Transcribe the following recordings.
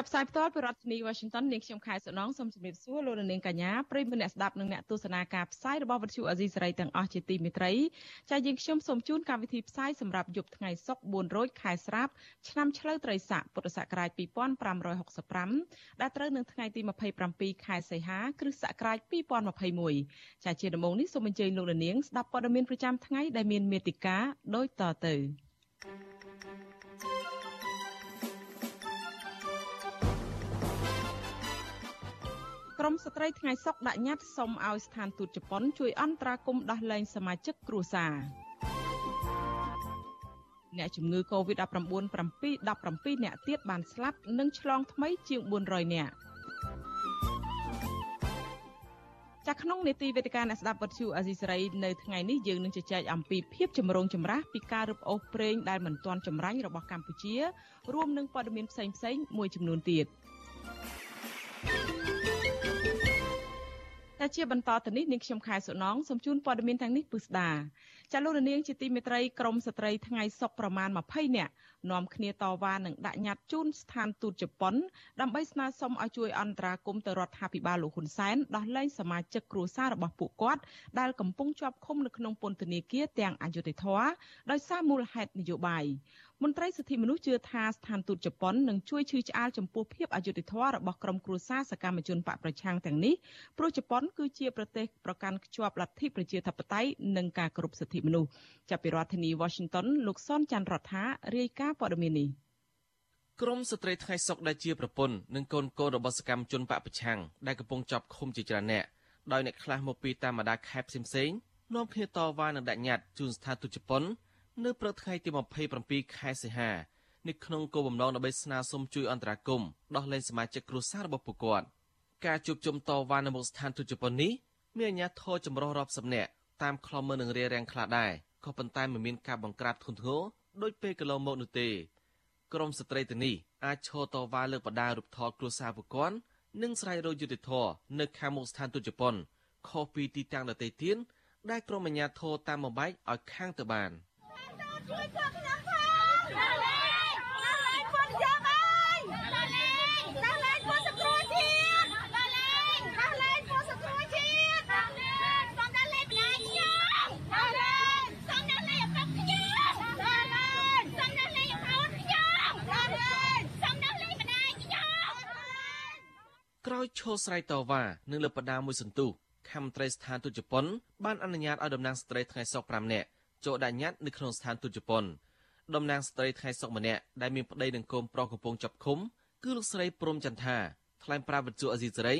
ចាប់ផ្សាយផ្ទាល់ពីរដ្ឋធានី Washington នាងខ្ញុំខែសុណងសូមជម្រាបសួរលោកនាងកញ្ញាប្រិយមិត្តអ្នកស្ដាប់និងអ្នកទស្សនាការផ្សាយរបស់វិទ្យុអាស៊ីសេរីទាំងអស់ជាទីមេត្រីចា៎យើងខ្ញុំសូមជូនកម្មវិធីផ្សាយសម្រាប់យប់ថ្ងៃសុក្រ4រោចខែស្រាប់ឆ្នាំឆ្លូវត្រីស័កពុទ្ធសករាជ2565ដែលត្រូវនៅថ្ងៃទី27ខែសីហាគ្រិស្តសករាជ2021ចា៎ជាដំបូងនេះសូមអញ្ជើញលោកនាងស្ដាប់ព័ត៌មានប្រចាំថ្ងៃដែលមានមេតិការដូចតទៅ thank you ក្រមស្ត្រីថ្ងៃសុកដាក់ញត្តិសុំឲ្យស្ថានទូតជប៉ុនជួយអន្តរាគមន៍ដោះលែងសមាជិកគ្រួសារអ្នកជំងឺ Covid-19 7 17អ្នកទៀតបានស្លាប់និងឆ្លងថ្មីជាង400នាក់ចាក្នុងនេតិវេទិកាអ្នកស្ដាប់វិទ្យុអាស៊ីសេរីនៅថ្ងៃនេះយើងនឹងជជែកអំពីភាពចម្រូងចម្រាសពីការរឹបអូសប្រេងដែលមិនទាន់ចម្រាញ់របស់កម្ពុជា រួមនឹងព័ត៌មានផ្សេងៗមួយចំនួនទៀត តែជាបន្តទៅនេះនាងខ្ញុំខែសុណងសូមជូនព័ត៌មានទាំងនេះពិស្ដាចាលោកនាងជាទីមេត្រីក្រមស្ត្រីថ្ងៃសុកប្រមាណ20នាក់នាំគ្នាតវ៉ានិងដាក់ញត្តិជូនស្ថានទូតជប៉ុនដើម្បីស្នើសុំឲ្យជួយអន្តរាគមន៍ទៅរដ្ឋាភិបាលលោកហ៊ុនសែនដោះលែងសមាជិកគ្រួសាររបស់ពួកគាត់ដែលកំពុងជាប់ឃុំនៅក្នុងពន្ធនាគារទាំងអយុធធរដោយសារមូលហេតុនយោបាយ មន្ត្រីសិទ្ធិមនុស្សជឿថាស្ថានទូតជប៉ុននឹងជួយឈឺឆ្អាលចំពោះភាពអយុត្តិធម៌របស់ក្រុមគ្រួសារសកម្មជនបកប្រឆាំងទាំងនេះព្រោះជប៉ុនគឺជាប្រទេសប្រកាន់ខ្ជាប់លទ្ធិប្រជាធិបតេយ្យនិងការគោរពសិទ្ធិមនុស្សចាប់ពីរដ្ឋធានី Washington លោកសនច័ន្ទរដ្ឋារាយការណ៍ព័ត៌មាននេះក្រមស្ត្រីថ្ងៃសុកដែលជាប្រពន្ធនិងកូនកូនរបស់សកម្មជនបកប្រឆាំងដែលកំពុងចាប់ឃុំជាច្រើនអ្នកដោយអ្នកខ្លះមកពីតាមបណ្ដាខេត្តផ្សេងៗនាំគ្នាតវ៉ានិងដាក់ញត្តិជូនស្ថានទូតជប៉ុន នៅព្រឹកថ្ងៃទី27ខែសីហានៅក្នុងគោលបំណងដើម្បីស្នើសុំជួយអន្តរាគមន៍ដោះលែងសមាជិកគ្រួសាររបស់ពួកគាត់ការជួបជុំតវ៉ានៅមុខស្ថានទូតជប៉ុននេះមានអាជ្ញាធរចម្រុះរាប់សិបនាក់តាមខ្លំមើលនឹងរារាំងខ្លះដែរក៏ប៉ុន្តែមិនមានការបង្ក្រាបធ្ងន់ធ្ងរដោយពេលកន្លងមកនោះទេក្រមស្ត្រីទាំងនេះអាចឈរតវ៉ាលើកបដារូបថតគ្រួសារពួកគាត់និងស្រែករយុទ្ធធរនៅខាងមុខស្ថានទូតជប៉ុនខុសពីទីតាំងដទៃទៀតដែលក្រមអាជ្ញាធរតាមបំបែកឲ្យខាងទៅបាន។ ជួយគាត់ខ្ញុំផងដល់លេងដល់លេងគាត់យើងអើយដល់លេងដល់លេងគាត់សគ្រូជាតិដល់លេងដល់លេងគាត់សគ្រូជាតិដល់លេងសូមដល់លេងម្ដាយខ្ញុំដល់លេងសូមដល់លេងឪពុកខ្ញុំដល់លេងសូមដល់លេងឪពុកខ្ញុំដល់លេងសូមដល់លេងម្ដាយខ្ញុំក្រោយឈោស្រ័យតវ៉ានឹងលើបដាមួយសន្ទុះខមត្រីស្ថានទូតជប៉ុនបានអនុញ្ញាតឲ្យតំណាងស្ត្រីថ្ងៃសុក5នាក់ ចូលដាក់ញត្តិនៅក្នុងស្ថានទូតជប៉ុនតំណាងស្ត្រីថ្ងៃសុកម្នាក់ដែលមានប្តីនឹងកូនប្រុសកំពុងចាប់ឃុំគឺលោកស្រីព្រំចន្ទថាថ្លែងប្រាប់វិទ្យុអេស៊ីសេរី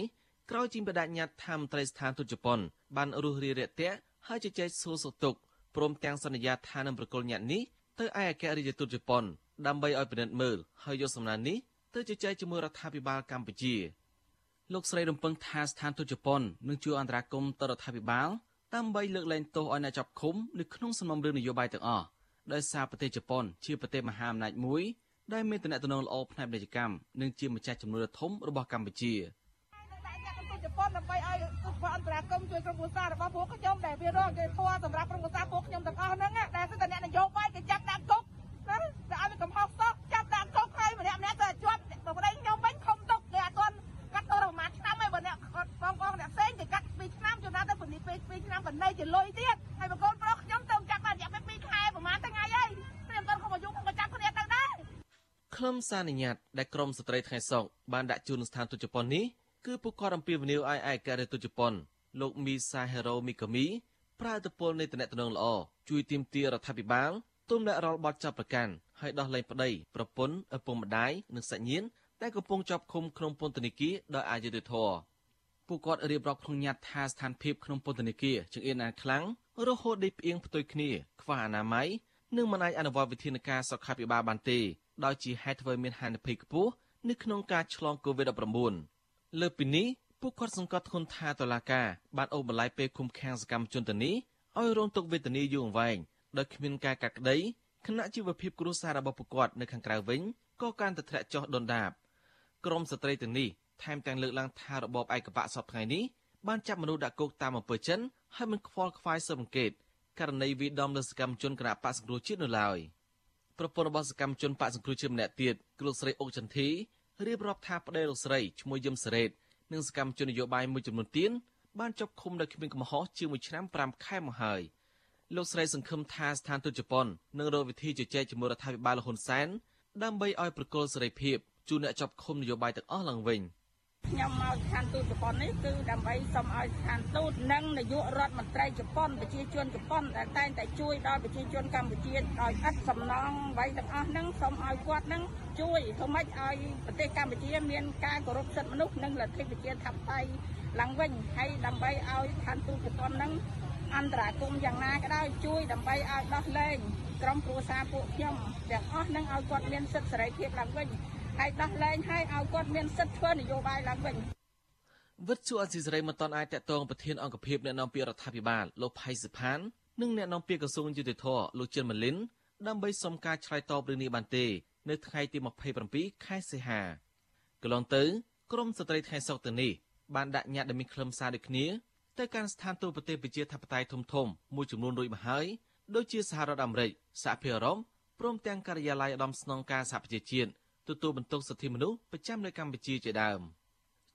ក្រោយជាបដញ្ញាតថាមន្ត្រីស្ថានទូតជប៉ុនបានរុះរារាក់ទាក់ហើយជជែកសួរសុខទុក្ខព្រមទាំងសន្យាថានឹងប្រគល់ញាត់នេះទៅឯអគ្គរដ្ឋទូតជប៉ុនដើម្បីឲ្យពិនិត្យមើលហើយយកសំណើនេះទៅជជែកជាមួយរដ្ឋាភិបាលកម្ពុជាលោកស្រីរំពឹងថាស្ថានទូតជប៉ុននឹងជួយអន្តរាគមន៍ទៅរដ្ឋាភិបាល ដើម្បីលើកលែងទោសឲ្យអ្នកចាប់ឃុំនៅក្នុងសំណុំរឿងនយោបាយទាំងអស់ដោយសារប្រទេសជប៉ុនជាប្រទេសមហាអំណាចមួយដែលមានតំណែងល្អផ្នែកពាណិជ្ជកម្មនិងជាម្ចាស់ចំនួនធំរបស់កម្ពុជាជប៉ុនដើម្បីឲ្យអន្តរាគមជួយក្រុមគ្រួសាររបស់ពួកខ្ញុំដែលវារងគេធွာសម្រាប់ក្រុមគ្រួសារពួកខ្ញុំទាំងអស់ហ្នឹងដែលគឺតែអ្នកនយោបាយគេចាប់ដាក់គុកណាតែឲ្យមានកំហុសសោកចាប់ដាក់គុកហើយម្នាក់ម្នាក់ទៅជាប់ប្តីខ្ញុំវិញខំទុកគេអត់ទាន់កាត់ទោសប្រហែលឆ្នាំហើយបើអ្នកបងប្អូនអ្នកផ្សេងគេកាត់2ឆ្នាំជួ នណាទៅពន្លី2ឆ្នាំបណ្ណៃជាលុយទៀតហើយបងប្អូនប្រុសខ្ញុំទៅចាប់បានរយៈពេល2ខែប្រហែលថ្ងៃហើយព្រាមតន់ខ្ញុំអាយុខ្ញុំក៏ចាប់គ្នាទៅដែរខ្លឹមសារនិញ្ញាតដែលក្រមស្ត្រីថ្ងៃសុកបានដាក់ជូនស្ថានទូតជប៉ុននេះគឺពួកគាត់អំពាវនាវឲ្យឯករាជ្យទូតជប៉ុនលោកមីសាហេរ៉ូមីកាមីប្រើឥទ្ធិពលនៃតំណែងល្អជួយទាមទាររដ្ឋាភិបាលទុំដាក់រាល់បទចាប់ប្រកាន់ឲ្យដោះលែងប្តីប្រពន្ធឪពុកម្ដាយនិងសាច់ញាតិដែលកំពុងជាប់ឃុំក្នុងពន្ធនាគារដោយអយុត្តិធម៌ ពួកគាត់រៀបរាប់ក្នុងញត្តិថាស្ថានភាពក្នុងពន្ធនាគារចង្អៀតណានខ្លាំងរហូតដល់ផ្អៀងផ្ទុយគ្នាខ្វះអនាម័យនិងមិនអាចអនុវត្តវិធានការសុខាភិបាលបានទេដោយជាហេតុធ្វើមានហានិភ័យខ្ពស់នៅក្នុងការឆ្លង COVID-19 លើពីនេះពួកគាត់សង្កត់ធ្ងន់ថាតឡាកាបានអូសបន្លាយពេលឃុំឃាំងសកម្មជនទៅនេះឲ្យរងទុក្ខវេទនាយូរអង្វែងដោយគ្មានការកាត់ក្តីគណៈជីវភាពគ្រួសាររបស់ពួកគាត់នៅខាងក្រៅវិញក៏កាន់តែធ្លាក់ចុះដុនដាបក្រមស្ត្រីទាំងនេះ ថែមទាំងលើកឡើងថារបបឯកបកសពថ្ងៃនេះបានចាប់មនុស្សដាក់គុកតាមអំពើចិនហើយមិនខ្វល់ខ្វាយស៊ើបអង្កេតករណីវិដំលើសកម្មជនគណៈបកសង្គ្រោះជាតិនៅឡើយប្រពន្ធរបស់សកម្មជនបកសង្គ្រោះជាតិម្នាក់ទៀតគឺលោកស្រីអុកចន្ទធីរៀបរាប់ថាប្តីលោកស្រីឈ្មោះយឹមសេរីតនិងសកម្មជននយោបាយមួយចំនួនទៀតបានជាប់ឃុំដោយគ្មានកំហុសជាង1ឆ្នាំ5ខែមកហើយលោកស្រីសង្ឃឹមថាស្ថានទូតជប៉ុននឹងរកវិធីជជែកជាមួយរដ្ឋាភិបាលលហ៊ុនសែនដើម្បីឲ្យប្រគល់សេរីភាពជូនអ្នកជាប់ឃុំនយោបាយទាំងអស់ឡើងវិញ ខ្ញុំមកស្ថានទូតជប៉ុននេះគឺដើម្បីសូមឲ្យស្ថានទូតនិងនាយករដ្ឋមន្ត្រីជប៉ុនប្រជាជនជប៉ុនដែលតែងតែជួយដល់ប្រជាជនកម្ពុជាដោយឥតសំណងអ្វីទាំងអស់ហ្នឹងសូមឲ្យគាត់ហ្នឹងជួយធ្វើម៉េចឲ្យប្រទេសកម្ពុជាមានការគោរពសិទ្ធិមនុស្សនិងលទ្ធិប្រជាធិបតេយ្យឡើងវិញហើយដើម្បីឲ្យស្ថានទូតជប៉ុនហ្នឹងអន្តរាគមយ៉ាងណាក៏ដោយជួយដើម្បីឲ្យដោះលែងក្រុមគ្រួសារពួកខ្ញុំទាំងអស់នឹងឲ្យគាត់មានសិទ្ធិសេរីភាពឡើងវិញ ហើយដោះលែងឲ្យឲ្យគាត់មានសិទ្ធិធ្វើនយោបាយឡើងវិញវិទ្យុអស៊ីសេរីមិនទាន់អាចតតងប្រធានអង្គភិបអ្នកនាំពាក្យរដ្ឋាភិបាលលោកផៃសិផាននិងអ្នកនាំពាក្យក្រសួងយុតិធធលោកជិនម៉ាលីនដើម្បីសុំការឆ្លើយតបរឿងនេះបានទេនៅថ្ងៃទី27ខែសីហាកន្លងទៅក្រមស្ត្រីថ្ងៃសុកទៅនេះបានដាក់ញត្តិដែលមានខ្លឹមសារដូចគ្នាទៅកាន់ស្ថានទូតប្រទេសប្រជាធិបតេយ្យធំធំមួយចំនួនរួចមកហើយដូចជាសហរដ្ឋអាមេរិកសហភាពអឺរ៉ុបព្រមទាំងការិយាល័យឧត្តមស្នងការសហប្រជាជាតិ ទទួលបន្ទុកសិទ្ធិមនុស្សប្រចាំនៅកម្ពុជាជាដើម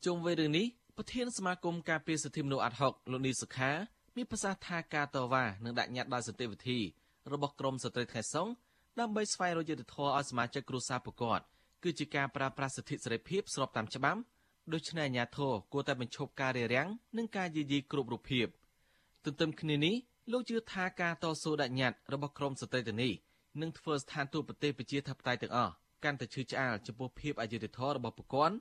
ជុំវិញរឿងនេះប្រធានសមាគមការពារសិទ្ធិមនុស្សអាត់ហុកលោកនីសុខាមានប្រសាសន៍ថាការតវ៉ានឹងដាក់ញត្តិដោយសន្តិវិធីរបស់ក្រមស្ត្រីថ្ងៃសុងដើម្បីស្វែងរកយុត្តិធម៌ឲ្យសមាជិកគ្រួសារប្រកបគឺជាការប្រើប្រាស់សិទ្ធិសេរីភាពស្របតាមច្បាប់ដូច្នេះអាជ្ញាធរគួរតែបញ្ឈប់ការរារាំងនិងការយាយីគ្រប់រូបភាពទន្ទឹមគ្នានេះលោកជឿថាការតស៊ូដាក់ញត្តិរបស់ក្រមស្ត្រីទាំងនេះនឹងធ្វើស្ថានទូតប្រទេសប្រជាធិបតេយ្យទាំងអស់ កាន់តែឈឺឆ្អាលចំពោះភាពអយុត្តិធម៌របស់ប្រព័ន្ធ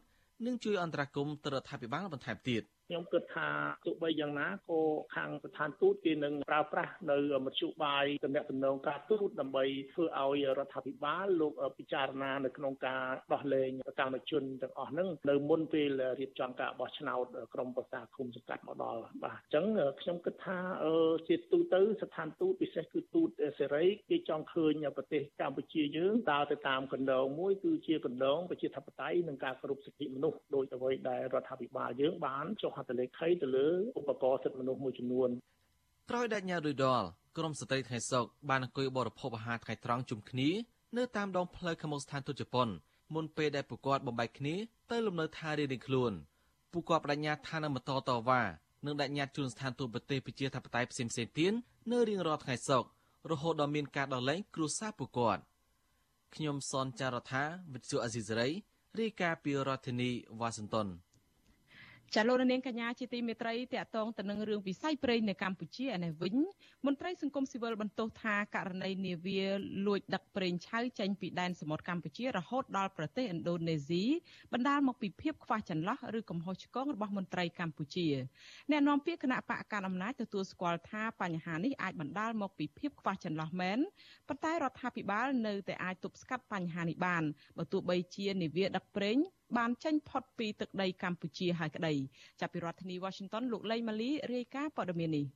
និងជួយអន្តរាគមន៍ទៅរដ្ឋាភិបាលបន្ថែមទៀត។ ខ្ញុំគិតថាទោះបីយ៉ាងណាក៏ខាងស្ថានទូតគេនឹងប្រើប្រាស់នៅមធ្យោបាយតំណែងតំណងការទូតដើម្បីធ្វើឲ្យរដ្ឋាភិបាលលោកពិចារណានៅក្នុងការដោះលែងកម្មជនទាំងអស់ហ្នឹងនៅមុនពេលរៀបចំការបោះឆ្នោតក្រមប្រសាឃុំសង្កាត់មកដល់បាទអញ្ចឹងខ្ញុំគិតថាជាទូទៅស្ថានទូតពិសេសគឺទូតសេរីគេចង់ឃើញប្រទេសកម្ពុជាយើងដើរទៅតាមកណ្ដងមួយគឺជាកណ្ដងប្រជាធិបតេយ្យនិងការគោរពសិទ្ធិមនុស្សដោយអ្វីដែលរដ្ឋាភិបាលយើងបានចុះហត្ថលេខីទៅលើឧបករណ៍សិទ្ធិមនុស្សមួយចំនួនក្រោយដាច់ញ៉ារួយដល់ក្រមស្ត្រីថ្ងៃសុកបានអង្គុយបរិភោគអាហារថ្ងៃត្រង់ជុំគ្នានៅតាមដងផ្លូវខាងមុខស្ថានទូតជប៉ុនមុនពេលដែលពួកគាត់បំបែកគ្នាទៅលំនៅឋានរៀងៗខ្លួនពួកគាត់បដិញ្ញាថានឹងបន្តតវ៉ានឹងដាក់ញត្តិជូនស្ថានទូតប្រទេសប្រជាធិបតេយ្យផ្សេងៗទៀតនៅរៀងរាល់ថ្ងៃសុក្ររហូតដល់មានការដោះលែងគ្រួសារពួកគាត់ខ្ញុំសនចាររថាវិទ្យុអេស៊ីសរ៉ៃរាយការណ៍ពីរដ្ឋធានីវ៉ាស៊ីនតោន ចាលោកនាងកញ្ញាជាទីមេត្រីតកតងទៅនឹងរឿងវិស័យព្រៃនៅកម្ពុជាឯនេះវិញមន្ត្រីសង្គមស៊ីវិលបន្ទោសថាករណីនាវាលួចដឹកប្រេងឆៅចេញពីដែនសមុទ្រកម្ពុជារហូតដល់ប្រទេសឥណ្ឌូនេស៊ីបណ្ដាលមកពីភាពខ្វះចន្លោះឬកំហុសឆ្គងរបស់មន្ត្រីកម្ពុជាអ្នកនាំពាក្យគណៈបកកណ្ដាលអំណាចទទួលស្គាល់ថាបញ្ហានេះអាចបណ្ដាលមកពីភាពខ្វះចន្លោះមែនប៉ុន្តែរដ្ឋាភិបាលនៅតែអាចទប់ស្កាត់បញ្ហានេះបានបើទោះបីជានាវាដឹកប្រេងបានចេញផុតពីទឹកដីកម្ពុជាហើយក្តីចាប់ពីរដ្ឋធានី Washington លោកលេងម៉ាលីរាយការណ៍ព័ត៌មាននេះ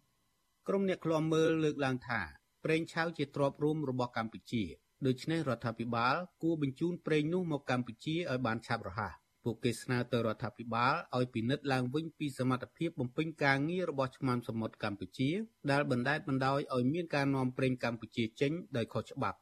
ក្រុមអ្នកឃ្លាំមើលលើកឡើងថាប្រេងឆៅជាទ្រព្យរួមរបស់កម្ពុជាដូច្នេះរដ្ឋាភិបាល គួរបញ្ជូនប្រេងនោះមកកម្ពុជាឲ្យបានឆាប់រហ័សពួកគេស្នើទៅរដ្ឋាភិបាលឲ្យពិនិត្យឡើងវិញពីសមត្ថភាពបំពេញការងាររបស់ឆ្មាំសមុទ្រកម្ពុជា ដែលបណ្តែតបណ្ដោយឲ្យមានការនាំប្រេងកម្ពុជាចេញដោយខុសច្បាប់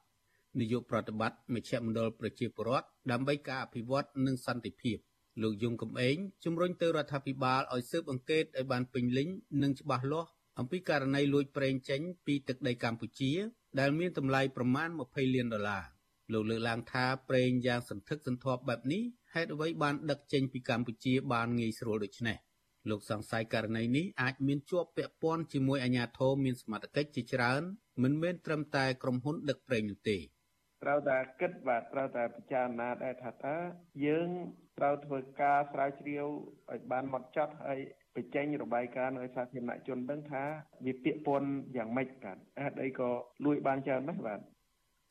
នាយកប្រតិបត្តិមជ្ឈមណ្ឌលប្រជាពលរដ្ឋដើម្បីការអភិវឌ្ឍនិងសន្តិភាពលោកយងកំឯងជំរុញទៅរដ្ឋាភិបាលឲ្យស៊ើបអង្កេតឲ្យបានពេញលេញនិងច្បាស់លាស់អំពីករណីលួចប្រេងចេញពីទឹកដីកម្ពុជា ដែលមានតម្លៃប្រមាណ20លានដុល្លារលោកលើកឡើងថាប្រេងយ៉ាងសន្ធឹកសន្ធាប់បែបនេះហេតុអ្វីបានដឹកចេញពីកម្ពុជាបានងាយស្រួលដូចនេះលោកសង្ស័យករណីនេះអាចមានជាប់ពាក់ព័ន្ធជាមួយអាជ្ញាធរមានសមត្ថកិច្ចជាច្រើនមិនមែនត្រឹមតែក្រុមហ៊ុនដឹកប្រេងនោះទេ ត្រូវតែគិតបាទត្រូវតែពិចារណាដែរថាតើយើងត្រូវធ្វើការស្រាវជ្រាវឲ្យបានម៉ត់ចត់ហើយបញ្ចេញរបាយការណ៍ឲ្យសាធារណជនដឹងថាវាពាក្យពន្ធយ៉ាងម៉េចបាទហេតុអីក៏លួចបានច្រើនណាស់បាទ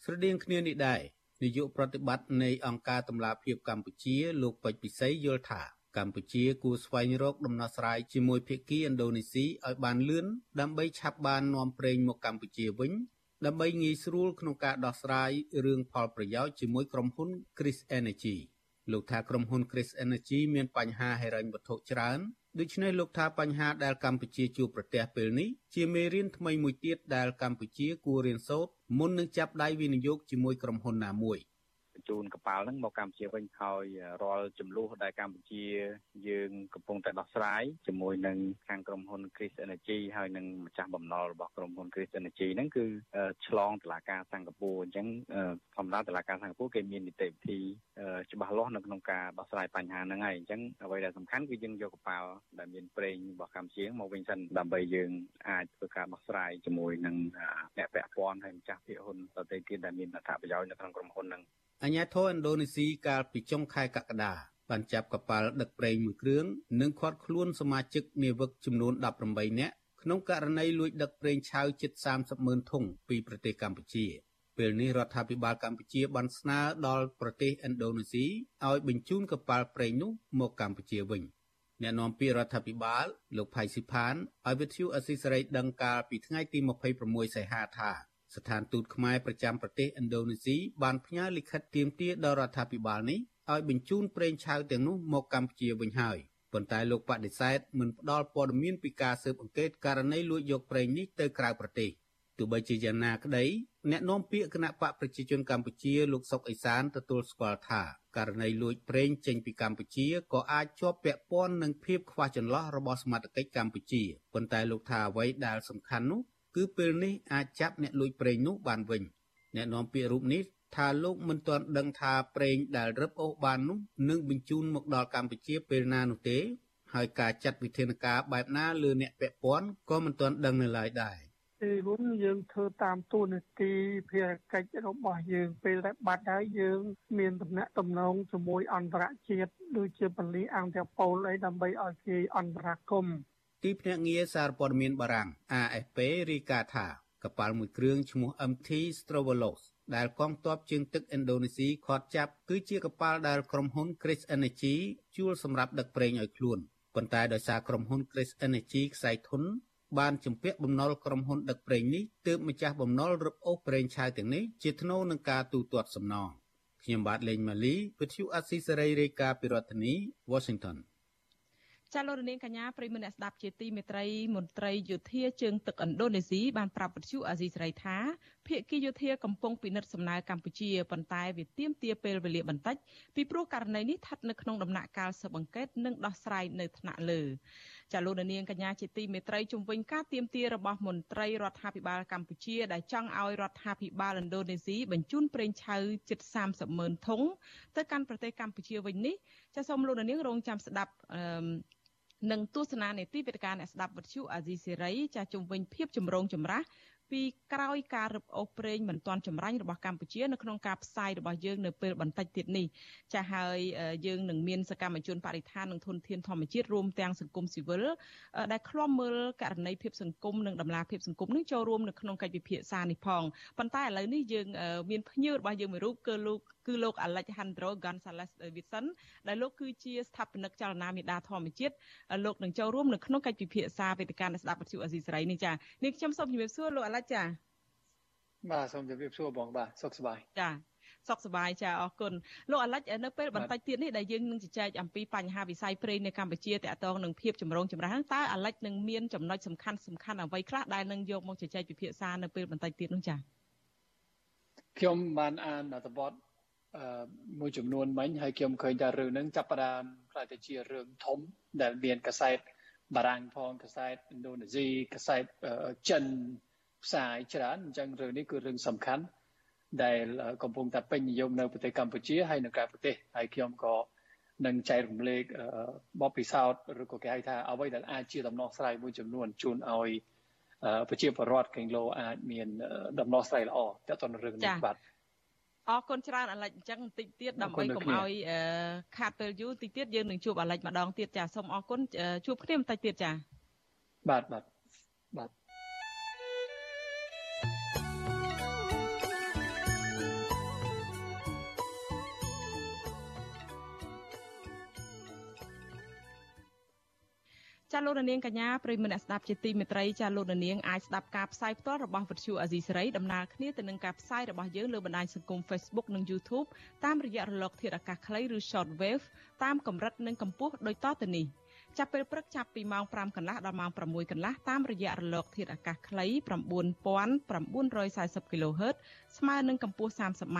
ស្រដៀងគ្នានេះដែរនាយកប្រតិបត្តិនៃអង្គការតម្លាភាពកម្ពុជា លោកពេជ្រពិសីយល់ថាកម្ពុជាគួរស្វែងរកដំណោះស្រាយជាមួយភាគីឥណ្ឌូនេស៊ីឲ្យបានលឿនដើម្បីឆាប់បាននាំប្រេងមកកម្ពុជាវិញ ដើម្បីងាយស្រួលក្នុងការដោះស្រាយរឿងផលប្រយោជន៍ជាមួយក្រុមហ៊ុន Chris Energy លោកថាក្រុមហ៊ុន Chris Energy មានបញ្ហាហិរញ្ញវត្ថុច្រើនដូច្នេះលោកថាបញ្ហាដែលកម្ពុជាជួបប្រទះពេលនេះជាមេរៀនថ្មីមួយទៀតដែលកម្ពុជាគួររៀនសូត្រមុននឹងចាប់ដៃវិនិយោគជាមួយក្រុមហ៊ុនណាមួយ។ប ញ្ជូនកប៉ាល់ហ្នឹងមកកម្ពុជាវិញហើយរាល់ចំនួនដែលកម្ពុជាយើងកំពុងតែដោះស្រាយជាមួយនឹងខាងក្រុមហ៊ុន Chris Energy ហើយនឹងម្ចាស់បំណុលរបស់ក្រុមហ៊ុន Chris Energy ហ្នឹងគឺឆ្លងតឡាការសិង្ហបុរីអញ្ចឹងធម្មតាតឡាការសិង្ហបុរីគេមាននីតិវិធីច្បាស់លាស់នៅក្នុងការដោះស្រាយបញ្ហាហ្នឹងហើយអញ្ចឹងអ្វីដែលសំខាន់គឺយើងយកកប៉ាល់ដែលមានប្រេងរបស់កម្ពុជាមកវិញសិនដើម្បីយើងអាចធ្វើការដោះស្រាយជាមួយនឹងអ្នកពាក់ព័ន្ធហើយម្ចាស់ភាគហ៊ុនដទៃទៀតដែលមានអត្ថប្រយោជន៍នៅក្នុងក្រុមហ៊ុនហ្នឹង អាញាធរឥណ្ឌូនេស៊ីកាលពីចុងខែកក្កដាបានចាប់កប៉ាល់ដឹកប្រេងមួយគ្រឿងនិងឃាត់ខ្លួនសមាជិកនាវិកចំនួន18នាក់ក្នុងករណីលួចដឹកប្រេងឆៅជិត30ម៉ឺនធុងពីប្រទេសកម្ពុជាពេលនេះរដ្ឋាភិបាលកម្ពុជាបានស្នើដល់ប្រទេសឥណ្ឌូនេស៊ីឲ្យបញ្ជូនកប៉ាល់ប្រេងនោះមកកម្ពុជាវិញអ្នកនាំពាក្យរដ្ឋាភិបាលលោកផៃស៊ីផានឲ្យវិទ្យុអស៊ីសេរីដឹងកាលពីថ្ងៃទី26សីហាថា ស្ថានទូតខ្មែរប្រចាំប្រទេសឥណ្ឌូនេស៊ីបានផ្ញើលិខិតទាមទារដល់រដ្ឋាភិបាលនេះឲ្យបញ្ជូនប្រេងឆៅទាំងនោះមកកម្ពុជាវិញហើយប៉ុន្តែលោកបដិសេធមិនផ្ដល់ព័ត៌មានពីការស៊ើបអង្កេតករណីលួចយកប្រេងនេះទៅក្រៅប្រទេសទោះបីជាយ៉ាងណាក្តីអ្នកនាំពាក្យគណៈបកប្រជាជនកម្ពុជាលោកសុកអេសានទទួលស្គាល់ថាករណីលួចប្រេងចេញពីកម្ពុជាក៏អាចជាប់ពាក់ព័ន្ធនឹងភាពខ្វះចន្លោះរបស់សមត្ថកិច្ចកម្ពុជាប៉ុន្តែលោកថាអ្វីដែលសំខាន់នោះ គឺពេលនេះអាចចាប់អ្នកលួចប្រេងនោះបានវិញអ្នកនាំពាក្យរូបនេះថាលោកមិនទាន់ដឹងថាប្រេងដែលរឹបអូសបាននោះនឹងបញ្ជូនមកដល់កម្ពុជាពេលណានោះទេ ហើយការចាត់វិធានការបែបណាលើអ្នកពាក់ព័ន្ធក៏មិនទាន់ដឹងនៅឡើយដែរទីរួមយើងធ្វើតាមទូនាទីភារកិច្ចរបស់យើងពេលដែលបាត់ហើយយើង មានតំណែងតំណងជាមួយអន្តរជាតិដូចជាពលិអង្គតប៉ូលអីដើម្បីឲ្យគេអន្តរាគមន៍ ទីភ្នាក់ងារសារព័ត៌មានបារាំង AFP រាយការណ៍ថាកប៉ាល់មួយគ្រឿងឈ្មោះ MT Strovolos ដែលកងទ័ពជើងទឹកឥណ្ឌូនេស៊ីឃាត់ចាប់គឺជាកប៉ាល់ដែលក្រុមហ៊ុន Chris Energy ជួលសម្រាប់ដឹកប្រេងឲ្យខ្លួនប៉ុន្តែដោយសារក្រុមហ៊ុន Chris Energy ខ្សែធនបានជំពាក់បំណុលក្រុមហ៊ុនដឹកប្រេងនេះទើបម្ចាស់បំណុលរឹបអូសប្រេងឆៅទាំងនេះជាថ្នូរនឹងការទូទាត់សំណងខ្ញុំបាទលេងម៉ាលីវិទ្យុអស៊ីសេរីរាយការណ៍ពីរដ្ឋធានី Washington ចាលោករនាងកញ្ញាប្រិមនៈស្ដាប់ជាទីមេត្រីមន្ត្រីយោធាជើងទឹកឥណ្ឌូនេស៊ីបានប្រាប់វិទ្យុអាស៊ីសេរីថា ភៀកគីយោធាកំពុងពិនិត្យសំណើកម្ពុជាប៉ុន្តែវាទាមទារពេលវេលាបន្តិចពីព្រោះករណីនេះស្ថិតនៅក្នុងដំណាក់កាលស៊ើបអង្កេតនិងដោះស្រាយនៅថ្នាក់លើចាលោករនាងកញ្ញាជាទីមេត្រីជំវិញការទាមទាររបស់មន្ត្រីរដ្ឋាភិបាលកម្ពុជាដែលចង់ឲ្យរដ្ឋាភិបាលឥណ្ឌូនេស៊ីបញ្ជូនប្រេងឆៅជិត30ម៉ឺនធុងទៅកាន់ប្រទេសកម្ពុជាវិញនេះចាសូមលោករនាងរងចាំស្ដាប់អឺនិងទស្សនានេតិវេទិកាអ្នកស្ដាប់វិទ្យុអាស៊ីសេរីចាស់ជំវិញភាពចម្រូងចម្រាស ពីក្រោយការរឹបអូសប្រេងមិនទាន់ចម្រាញ់របស់កម្ពុជានៅក្នុងការផ្សាយរបស់យើងនៅពេលបន្តិចទៀតនេះចាស់ហើយយើងនឹងមានសកម្មជនបរិស្ថាននិងធនធានធម្មជាតិរួមទាំងសង្គមស៊ីវិលដែលឃ្លាំមើលករណីភាពសង្គមនិងដំណាភាពសង្គមនឹងចូលរួមនៅក្នុងកិច្ចពិភាក្សានេះផងប៉ុន្តែឥឡូវនេះយើងមានភ្ញៀវរបស់យើងមួយរូបគឺលោក គឺលោក Alejandro Gonzalez Davidson ដែលលោកគឺជាស្ថាបនិកចលនាមេដាធម្មជាតិលោកនឹងចូលរួមនៅក្នុងកិច្ចពិភាក្សាវេទិកានៃស្ដាប់វិទ្យុអេស៊ីសរ៉ៃនេះចានេះខ្ញុំសូមជម្រាបសួរលោក Alex ចាបាទសូមជម្រាបសួរបងបាទសុខសប្បាយចាសុខសប្បាយចាអរគុណលោកអាលិចនៅពេលបន្តិចទៀតនេះដែលយើងនឹងជជែកអំពីបញ្ហាវិស័យប្រេងនៅកម្ពុជាតកតងនឹងភាពចម្រូងចម្រាសតើអាលិចនឹងមានចំណុចសំខាន់សំខាន់អ្វីខ្លះដែលនឹងយកមកជជែកពិភាក្សានៅពេលបន្តិចទៀតនោះចាខ្ញុំបានអានអត្ថបទ មួយចំនួនមិញហើយខ្ញុំឃើញថារឿងហ្នឹងចាប់ផ្ដើមខ្លាចទៅជារឿងធំដែលមានកសែតបារាំងផងកសែតឥណ្ឌូនេស៊ីកសែតចិនផ្សាយច្រើនអញ្ចឹងរឿងនេះគឺរឿងសំខាន់ដែលកំពុងតែពេញនិយមនៅប្រទេសកម្ពុជាហើយនៅក្រៅប្រទេសហើយខ្ញុំក៏នឹងចែករំលែកបបពិសោធន៍ឬក៏គេហៅថាអ្វីដែលអាចជាដំណោះស្រាយមួយចំនួនជូនឲ្យប្រជាពលរដ្ឋកេងឡូអាចមានដំណោះស្រាយល្អទាក់ទងនឹងរឿងនេះបាទ អរគុណច្រើនអាលិចអញ្ចឹងបន្តិចទៀតដើម្បីកុំឲ្យខាតពេលយូរបន្តិចទៀតយើងនឹងជួបអាលិចម្ដងទៀតចាសូមអរគុណជួបគ្នាបន្តិចទៀតចាបាទបាទបាទ ចាលោកនាងកញ្ញាប្រិយមិត្តអ្នកស្ដាប់ជាទីមេត្រីចាលោកនាងអាចស្ដាប់ការផ្សាយផ្ទាល់របស់វិទ្យុអាស៊ីសេរីដំណើរគ្នាទៅនឹងការផ្សាយរបស់យើងលើបណ្ដាញសង្គម Facebook និង YouTube តាមរយៈរលក ធាតុអាកាសខ្លីឬ Shortwave តាមកម្រិតនិងកម្ពស់ដូចតទៅនេះចាប់ពេលព្រឹកចាប់ពីម៉ោង5កន្លះដល់ម៉ោង6កន្លះតាមរយៈរលកធាតុអាកាសខ្លី9940 kHz ស្មើនឹងកម្ពស់ 30m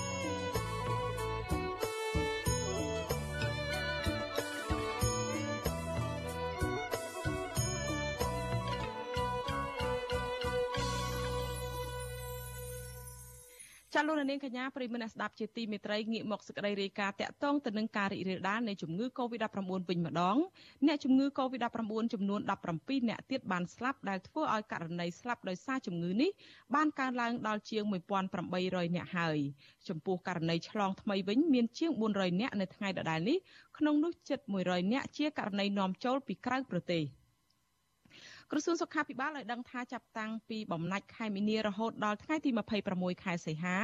ចាលោកនាងកញ្ញាប្រិមនស្ដាប់ជាទីមេត្រីងាកមកសេចក្តីរាយការណ៍តាក់ទងទៅនឹងការរីករាលដាលនៃជំងឺ Covid-19 វិញម្ដងអ្នកជំងឺ Covid-19 ចំនួន17អ្នកទៀតបានស្លាប់ដែលធ្វើឲ្យករណីស្លាប់ដោយសារជំងឺនេះបានកើនឡើងដល់ជាង1800អ្នកហើយចំពោះករណីឆ្លងថ្មីវិញមានជាង400អ្នកនៅថ្ងៃដដែលនេះក្នុងនោះជិត100អ្នកជាករណីនាំចូលពីក្រៅប្រទេស។ ក្រសួងសុខាភិបាលឲ្យដឹងថាចាប់តាំងពីបំណាច់ខែមីនារហូតដល់ថ្ងៃទី26ខែសីហា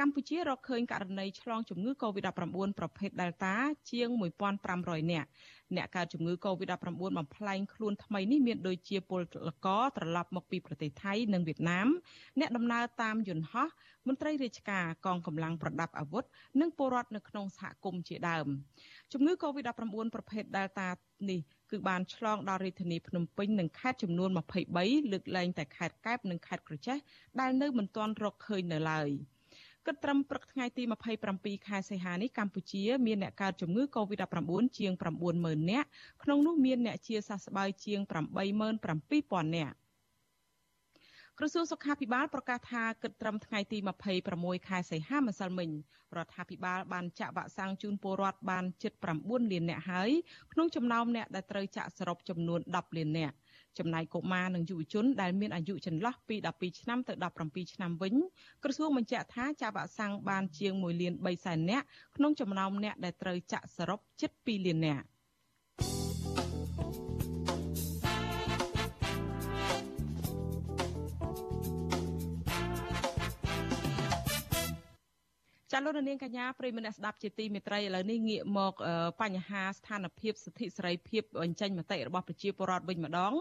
កម្ពុជារកឃើញករណីឆ្លងជំងឺ Covid-19 ប្រភេទ Delta ជាង1500នាក់ អ្នកកើតជំងឺ Covid-19 បំផ្លែងខ្លួនថ្មីនេះមានដូចជាពលករត្រឡប់មកពីប្រទេសថៃនិងវៀតណាមអ្នកដំណើរតាមយន្តហោះមន្ត្រីរាជការកងកម្លាំងប្រដាប់អាវុធនិងពលរដ្ឋនៅក្នុងសហគមន៍ជាដើមជំងឺ Covid-19 ប្រភេទ Delta នេះគឺបានឆ្លងដល់រាជធានីភ្នំពេញនិងខេត្តចំនួន23លើកលែងតែខេត្តកែបនិងខេត្តក្រចេះដែលនៅមិនទាន់រកឃើញនៅឡើយ គិតត្រឹមព្រឹកថ្ងៃទី27ខែសីហានេះកម្ពុជាមានអ្នកកើតជំងឺ Covid-19 ជាង90000នាក់ក្នុងនោះមានអ្នកជាសះស្បើយជាង87000នាក់ក្រសួងសុខាភិបាលប្រកាសថាគិតត្រឹមថ្ងៃទី26ខែសីហាម្សិលមិញរដ្ឋាភិបាលបានចាក់វ៉ាក់សាំងជូនពលរដ្ឋបានជិត9លាននាក់ហើយក្នុងចំណោមអ្នកដែលត្រូវចាក់សរុបចំនួន10លាននាក់ ចំណែកកុមារនិងយុវជនដែលមានអាយុចន្លោះពី12ឆ្នាំទៅ17ឆ្នាំវិញក្រសួងបញ្ជាក់ថាចាក់វ៉ាក់សាំងបានជាង1លាន3សែននាក់ក្នុងចំណោមអ្នកដែលត្រូវចាក់សរុបជិត2លាននាក់ ចាលោកនាងកញ្ញាប្រិយមិត្តអ្នកស្ដាប់ជាទីមេត្រីឥឡូវនេះងាកមកបញ្ហាស្ថានភាពសិទ្ធិសេរីភាពបញ្ចេញមតិរបស់ប្រជាពលរដ្ឋវិញម្ដង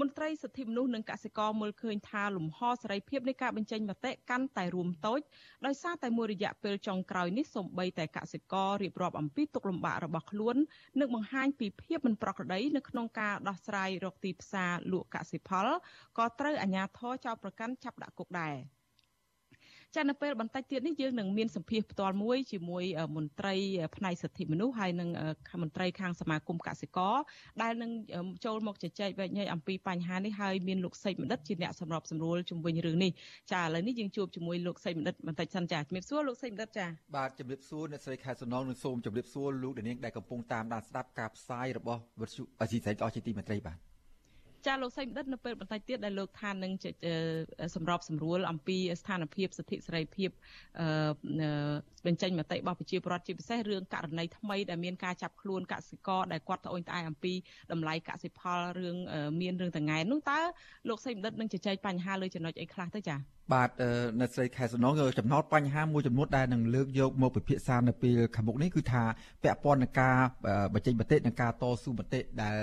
មន្ត្រីសិទ្ធិមនុស្សនិងកសិករមើលឃើញថាលំហសេរីភាពនៃការបញ្ចេញមតិកាន់តែរួមតូចដោយសារតែមួយរយៈពេលចុងក្រោយនេះសូម្បីតែកសិកររៀបរាប់អំពីទុកលំបាករបស់ខ្លួននិងបង្ហាញពីភាពមិនប្រក្រតីនៅក្នុងការដោះស្រាយរកទីផ្សារលក់កសិផលក៏ត្រូវអាជ្ញាធរចោទប្រកាន់ចាប់ដាក់គុកដែរ។ ចានៅពេលបន្តិចទៀតនេះយើងនឹងមានសម្ភារផ្ទាល់មួយជាមួយមន្ត្រីផ្នែកសិទ្ធិមនុស្សហើយនឹងមន្ត្រីខាងសមាគមកសិករដែលនឹងចូលមកជជែកវែកញែកអំពីបញ្ហានេះហើយមានលោកសេចបណ្ឌិតជាអ្នកសម្របសម្រួលជំវិញរឿងនេះចាឥឡូវនេះយើងជួបជាមួយលោកសេចបណ្ឌិតបន្តិចសិនចាជំរាបសួរលោកសេចបណ្ឌិតចាបាទជំរាបសួរអ្នកស្រីខែសំណងនិងសូមជម្រាបសួរលោកដានាងដែលកំពុងតាមដានស្ដាប់ការផ្សាយរបស់វិទ្យុអេស៊ីសៃតអស់ជាទីមេត្រីបាទ ចាលោកសៃមដិតនៅពេលបន្តិចទៀតដែលលោកថានឹងសម្របសម្រួលអំពីស្ថានភាពសិទ្ធិសេរីភាពបញ្ចេញមតិរបស់ប្រជាពលរដ្ឋជាពិសេសរឿងករណីថ្មីដែលមានការចាប់ខ្លួនកសិករដែលគាត់ត្អូញត្អែអំពីតម្លៃកសិផលរឿងមានរឿងតង៉ែនោះតើលោកសៃមដិតនឹងជជែកបញ្ហាលើចំណុចអីខ្លះទៅចា៎ បាទនៅស្រីខែសំណងចំណោតបញ្ហាមួយចំនួនដែលនឹងលើកយកមកពិភាក្សានៅពេលខាងមុខនេះគឺថាពាក់ព័ន្ធនឹងការបញ្ចេញមតិនិងការតស៊ូមតិដែល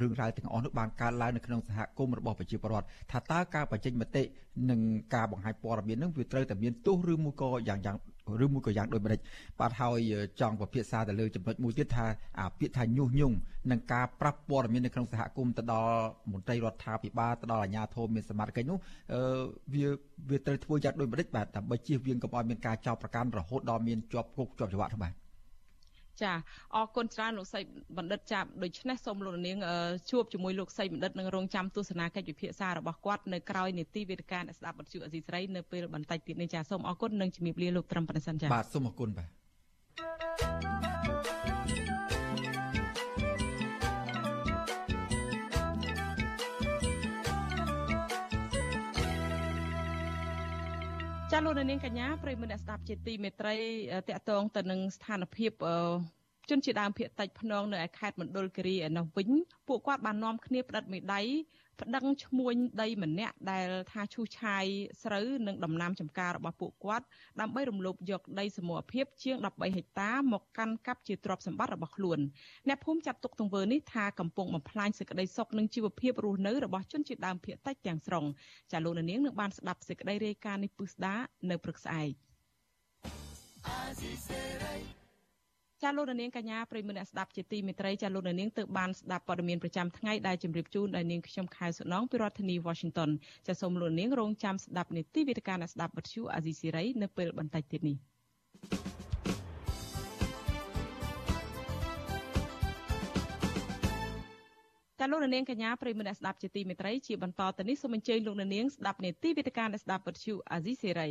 រឿងរ៉ាវទាំងអស់នោះបានកើតឡើងនៅក្នុងសហគមន៍របស់ប្រជាពលរដ្ឋថាតើការបញ្ចេញមតិនិងការបង្ហាញព័ត៌មាននឹងវាត្រូវតែមានទោសឬមួយក៏យ៉ាងយ៉ាង ឬមួយក៏យ៉ាងដូចម្ដេចបាទហើយចង់ពិភាក្សាទៅលើចំណុចមួយទៀតថាអាពាក្យថាញុះញង់នឹងការប្រាប់ព័ត៌មាននៅក្នុងសហគមន៍ទៅដល់មន្ត្រីរដ្ឋាភិបាលទៅដល់អាជ្ញាធរមានសមត្ថកិច្ចនោះអឺវាវាត្រូវធ្វើយ៉ាងដូចម្ដេចបាទដើម្បីជៀសវាងកុំឲ្យមានការចោទប្រកាន់រហូតដល់មានជាប់គុកជាប់ច្បាប់បាទ ចាអរគុណច្រើនលោកសីបណ្ឌិតចាប់ដូច្នេះសូមលោកនាងជួបជាមួយលោកសីបណ្ឌិតនឹងរងចាំទស្សនាកិច្ចវិភាសារបស់គាត់នៅក្រៅនីតិវេទិកាអ្នកស្ដាប់បទជអេស៊ីស្រីនៅពេលបន្តិចទៀតនេះចាសូមអរគុណនិងជំរាបលាលោកត្រឹមប៉ុណ្ណេះសិនចាបាទសូមអរគុណបាទ ចាលោកនាងកញ្ញាប្រិយមិត្តអ្នកស្ដាប់ជាទីមេត្រីតកតងទៅនឹងស្ថានភាពជនជាដើមភាគតិចភ្នងនៅឯខេត្តមណ្ឌលគិរីឯនោះវិញពួកគាត់បាននាំគ្នាផ្តិតមេដៃ ប្តឹងឈ្មួញដីម្នាក់ដែលថាឈូសឆាយស្រូវនិងដំណាំចម្ការរបស់ពួកគាត់ដើម្បីរំលោភយកដីសមូហភាពជាង13ហិកតាមកកាន់កាប់ជាទ្រព្យសម្បត្តិរបស់ខ្លួនអ្នកភូមិចាត់ទុកទង្វើនេះថាកំពុងបំផ្លាញសេចក្តីសុខនិងជីវភាពរស់នៅរបស់ជនជាតិដើមភាគតិចទាំងស្រុងចាលោកនាងនឹងបានស្ដាប់សេចក្តីរាយការណ៍នេះពឹស្ដានៅព្រឹកស្អែក ចាលោកនាងកញ្ញាប្រិមមអ្នកស្ដាប់ជាទីមេត្រីចាលោកនាងទើបបានស្ដាប់ព័ត៌មានប្រចាំថ្ងៃដែលជម្រាបជូនដល់នាងខ្ញុំខែសុណងពីរដ្ឋធានី Washington ចាសូមលោកនាងរងចាំស្ដាប់នីតិវិទ្យាអ្នកស្ដាប់វិទ្យុអាស៊ីសេរីនៅពេលបន្តិចទៀតនេះចាលោកនាងកញ្ញាប្រិមមអ្នកស្ដាប់ជាទីមេត្រីជាបន្តទៅនេះសូមអញ្ជើញលោកនាងស្ដាប់នីតិវិទ្យាអ្នកស្ដាប់វិទ្យុអាស៊ីសេរី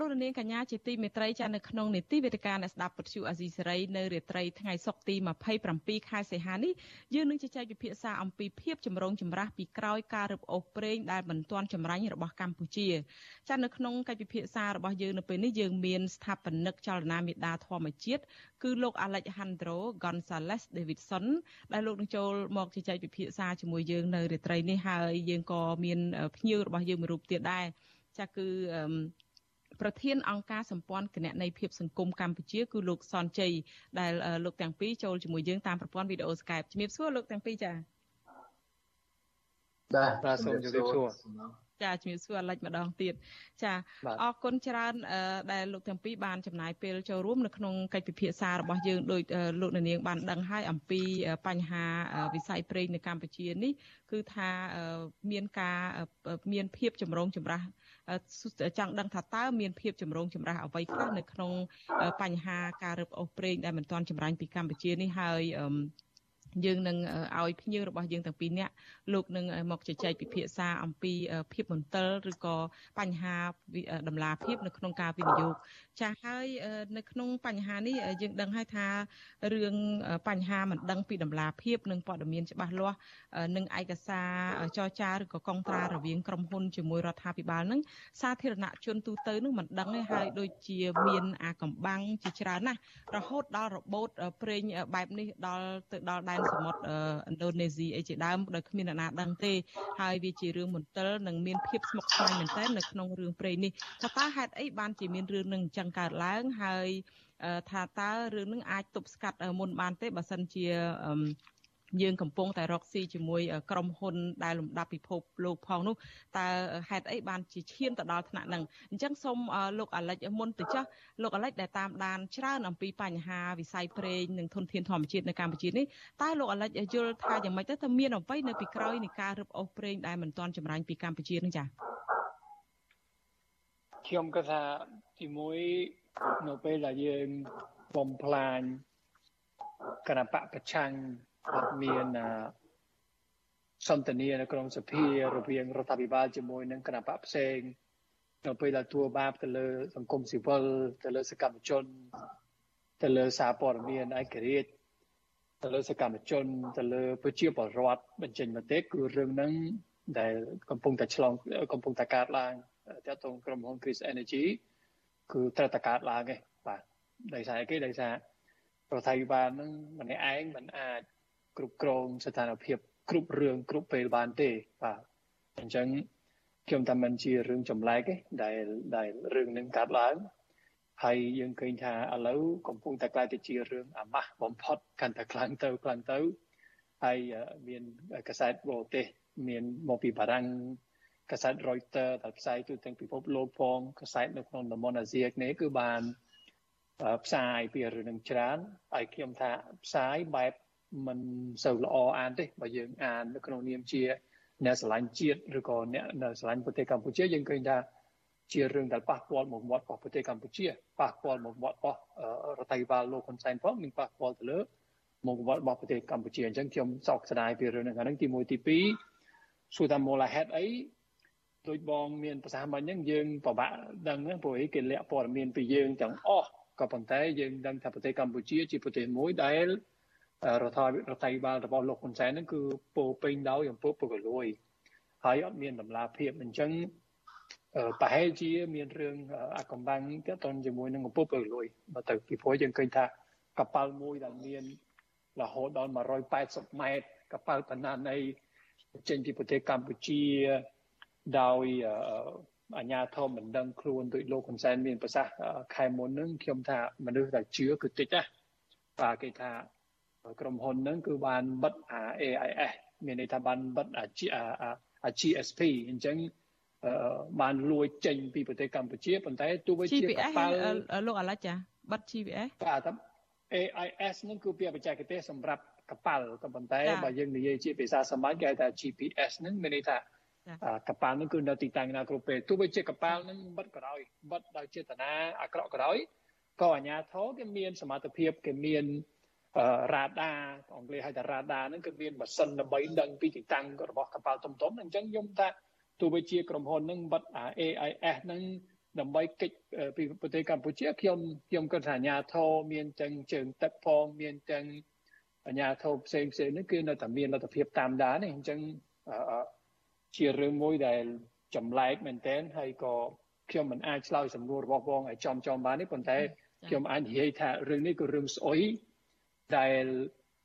លោកនាងកញ្ញាជាទីមេត្រីចានៅក្នុងនេតិវេទិកាអ្នកស្ដាប់ពុទ្ធអាស៊ីសេរីនៅរាត្រីថ្ងៃសុក្រទី27ខែសីហានេះយើងនឹងជជែកពិភាក្សាអំពីភាពចម្រូងចម្រាសពីក្រោយការរឹបអូសប្រេងដែលមិនទាន់ចម្រាញ់របស់កម្ពុជាចានៅក្នុងកិច្ចពិភាក្សារបស់យើងនៅពេលនេះយើងមានស្ថាបនិកចលនាមេដាធម្មជាតិគឺលោក Alejandro Gonzalez Davidson ដែលលោកនឹងចូលមកជជែកពិភាក្សាជាមួយយើងនៅរាត្រីនេះហើយយើងក៏មានភ្ញៀវរបស់យើងមួយរូបទៀតដែរចាគឺ ប្រធានអង្គការសម្ព័ន្ធគណនេយ្យភាពសង្គមកម្ពុជាគឺលោកសនជ័យដែលលោកទាំងពីរចូលជាមួយយើងតាមប្រព័ន្ធវីដេអូ Skype ជំរាបសួរលោកទាំងពីរចា៎បាទបាទសូមជម្រាបសួរចាជំរាបសួរអាឡិចម្ដងទៀតចាអរគុណច្រើនដែលលោកទាំងពីរបានចំណាយពេលចូលរួមនៅក្នុងកិច្ចពិភាក្សារបស់យើងដោយលោកនាងបានដឹងហើយអំពីបញ្ហាវិស័យប្រេងនៅកម្ពុជានេះគឺថាមានការមានភាពចម្រូងចម្រាស ចង់ដឹងថាតើមានភាពចម្រូងចម្រាសអ្វីខ្លះនៅក្នុងបញ្ហាការរឹបអូសប្រេងដែលមិនទាន់ចម្រាញ់ពីកម្ពុជានេះហើយ យើងនឹងឲ្យភ្ញៀវរបស់យើងទាំងពីរនាក់លោកនឹងមកជជែកពិភាក្សាអំពីភាពមន្ទិលឬក៏បញ្ហាដំណាភាពនៅក្នុងការវិនិយោគចាស់ហើយនៅក្នុងបញ្ហានេះយើងដឹងហើយថារឿងបញ្ហាមិនដឹងពីដំណាភាពនិងព័ត៌មានច្បាស់លាស់នឹងឯកសារចរចាឬក៏កងត្រារវាងក្រុមហ៊ុនជាមួយរដ្ឋាភិបាលនឹងសាធារណជនទូទៅនឹងមិនដឹងទេហើយដូចជាមានអាកំបាំងជាច្រើនណាស់រហូតដល់របូតប្រេងបែបនេះដល់ទៅដល់ដែនសមុទ្រឥណ្ឌូនេស៊ីអីជាដើមដោយគ្មានអ្នកណាដឹងទេហើយវាជារឿងមន្ទិលនិងមានភាពស្មុគស្មាញមែនទែននៅក្នុងរឿងព្រៃនេះថាតើហេតុអីបានជាមានរឿងនឹងអញ្ចឹងកើតឡើងហើយថាតើរឿងនឹងអាចទប់ស្កាត់មុនបានទេបើសិនជា យើងកំពុងតែរកស៊ីជាមួយក្រុមហ៊ុនដែលលំដាប់ពិភពលោកផងនោះតើហេតុអីបានជាឈានទៅដល់ថ្នាក់ហ្នឹងអញ្ចឹងសូមលោកអាលិចមុនទៅចោះលោកអាលិចដែលតាមដានច្រើនអំពីបញ្ហាវិស័យប្រេងនិងធនធានធម្មជាតិនៅកម្ពុជានេះតើលោកអាលិចយល់ថាយ៉ាងម៉េចទៅថាមានអ្វីនៅពីក្រោយនៃការរឹបអូសប្រេងដែលមិនទាន់ចម្រាញ់ពីកម្ពុជានេះចា៎ខ្ញុំគិតថាទីមួយនៅពេលដែលយើងបំផ្លាញគណៈបកប្រឆាំង អត់មានសន្តានានៅក្នុងសភារវាងរដ្ឋាភិបាលជាមួយនឹងគណៈបកផ្សេងនៅពេលដែលទួបាបទៅលើសង្គមស៊ីវិលទៅលើសកម្មជនទៅលើសារព័ត៌មានឯករាជ្យទៅលើសកម្មជនទៅលើប្រជាពលរដ្ឋបញ្ចេញមតិគឺរឿងហ្នឹងដែលកំពុងតែឆ្លងកំពុងតែកើតឡើងតើតងក្រុមហ៊ុន Chris Energy គឺត្រូវតែកើតឡើងឯងបាទដោយសារអីគេដោយសាររដ្ឋាភិបាលនឹងម្នាក់ឯងមិនអាច គ្រប់គ្រងស្ថានភាពគ្រប់រឿងគ្រប់ពេលបានទេបាទអញ្ចឹងខ្ញុំថាมันជារឿងចម្លែកទេដែលដែលរឿងនឹងកាត់ឡើងហើយយើងឃើញថាឥឡូវកំពុងតែក្លាយទៅជារឿងអាម៉ាស់បំផុតកាន់តែខ្លាំងទៅខ្លាំងទៅហើយមានកសែតបរទេសមានមកពីបារាំងកសែត Reuters ដែលផ្សាយទូទាំងពិភពលោកផងកសែតនៅក្នុងតំបន់អាស៊ីអាគ្នេយ៍គឺបានផ្សាយពីរឿងនឹងច្រើនហើយខ្ញុំថាផ្សាយបែប មិនសូវល្អអានទេបើយើងអាននៅក្នុងនាមជាអ្នកស្រឡាញ់ជាតិឬក៏អ្នកនៅស្រឡាញ់ប្រទេសកម្ពុជាយើងឃើញថាជារឿងដែលប៉ះពាល់មកមាត់របស់ប្រទេសកម្ពុជាប៉ះពាល់មកមាត់របស់រដ្ឋាភិបាលលោកហ៊ុនសែនផងនិងប៉ះពាល់ទៅលើមកមាត់របស់ប្រទេសកម្ពុជាអញ្ចឹងខ្ញុំសោកស្ដាយពីរឿងហ្នឹងហ្នឹងទី1ទី2សួរថាមូលហេតុអីដូចបងមានប្រសាសន៍មិញហ្នឹងយើងពិបាកដឹងព្រោះអីគេលាក់ព័ត៌មានពីយើងទាំងអស់ក៏ប៉ុន្តែយើងដឹងថាប្រទេសកម្ពុជាជាប្រទេសមួយដែល រដ្ឋារដ្ឋាភិបាលរបស់លោកហ៊ុនសែនហ្នឹងគឺពោពេញដោយអំពើពុករលួយហើយអត់មានតម្លាភាពអញ្ចឹងប្រហែលជាមានរឿងអកំបាំងទាក់ទងជាមួយនឹងអំពើពុករលួយបើទៅពីព្រោះយើងឃើញថាកប៉ាល់មួយដែលមានរហូតដល់180ម៉ែត្រកប៉ាល់បណ្ណានៃចេញពីប្រទេសកម្ពុជាដោយអាញាធមមិនដឹងខ្លួនដោយលោកហ៊ុនសែនមានប្រសាសន៍ខែមុនហ្នឹងខ្ញុំថាមនុស្សដែលជឿគឺតិចណាបាទគេថា ក្រុមហ៊ុនហ្នឹងគឺបានបិទអា AIS មានន័យថាបានបិទអា GSP អញ្ចឹងបានលួចចេញពីប្រទេសកម្ពុជាប៉ុន្តែទោះបីជាកប៉ាល់លោកអាឡាចាបិទ GPS បាទ AIS ហ្នឹងគឺពាក្យបច្ចេកទេសសម្រាប់កប៉ាល់ក៏ប៉ុន្តែបើយើងនិយាយជាភាសាសាមញ្ញគេហៅថា GPS ហ្នឹងមានន័យថាកប៉ាល់ហ្នឹងគឺនៅទីតាំងណាគ្រប់ពេលទោះបីជាកប៉ាល់ហ្នឹងបិទក្រោយបិទដោយចេតនាអាក្រក់ក្រោយក៏អាជ្ញាធរគេមានសមត្ថភាពគេមាន រ៉ាដាអង់គ្លេសហៅថារ៉ាដាហ្នឹងគឺមានម៉ាស៊ីនដើម្បីដឹងពីទីតាំងរបស់កប៉ាល់ធំធំអញ្ចឹងខ្ញុំថាទោះបីជាក្រុមហ៊ុនហ្នឹងបិទ AIS ហ្នឹងដើម្បីកិច្ចពីប្រទេសកម្ពុជាខ្ញុំខ្ញុំគិតថាអាញាធរមានទាំងជើងទឹកផងមានទាំងអាញាធរផ្សេងផ្សេងនេះគឺនៅតែមានលទ្ធភាពតាមដាននេះអញ្ចឹងជារឿងមួយដែលចម្លែកមែនទែនហើយក៏ខ្ញុំមិនអាចឆ្លើយសំណួររបស់បងឲ្យចំចំបានទេប៉ុន្តែខ្ញុំអាចនិយាយថារឿងនេះគឺរឿងស្អុយ ដែល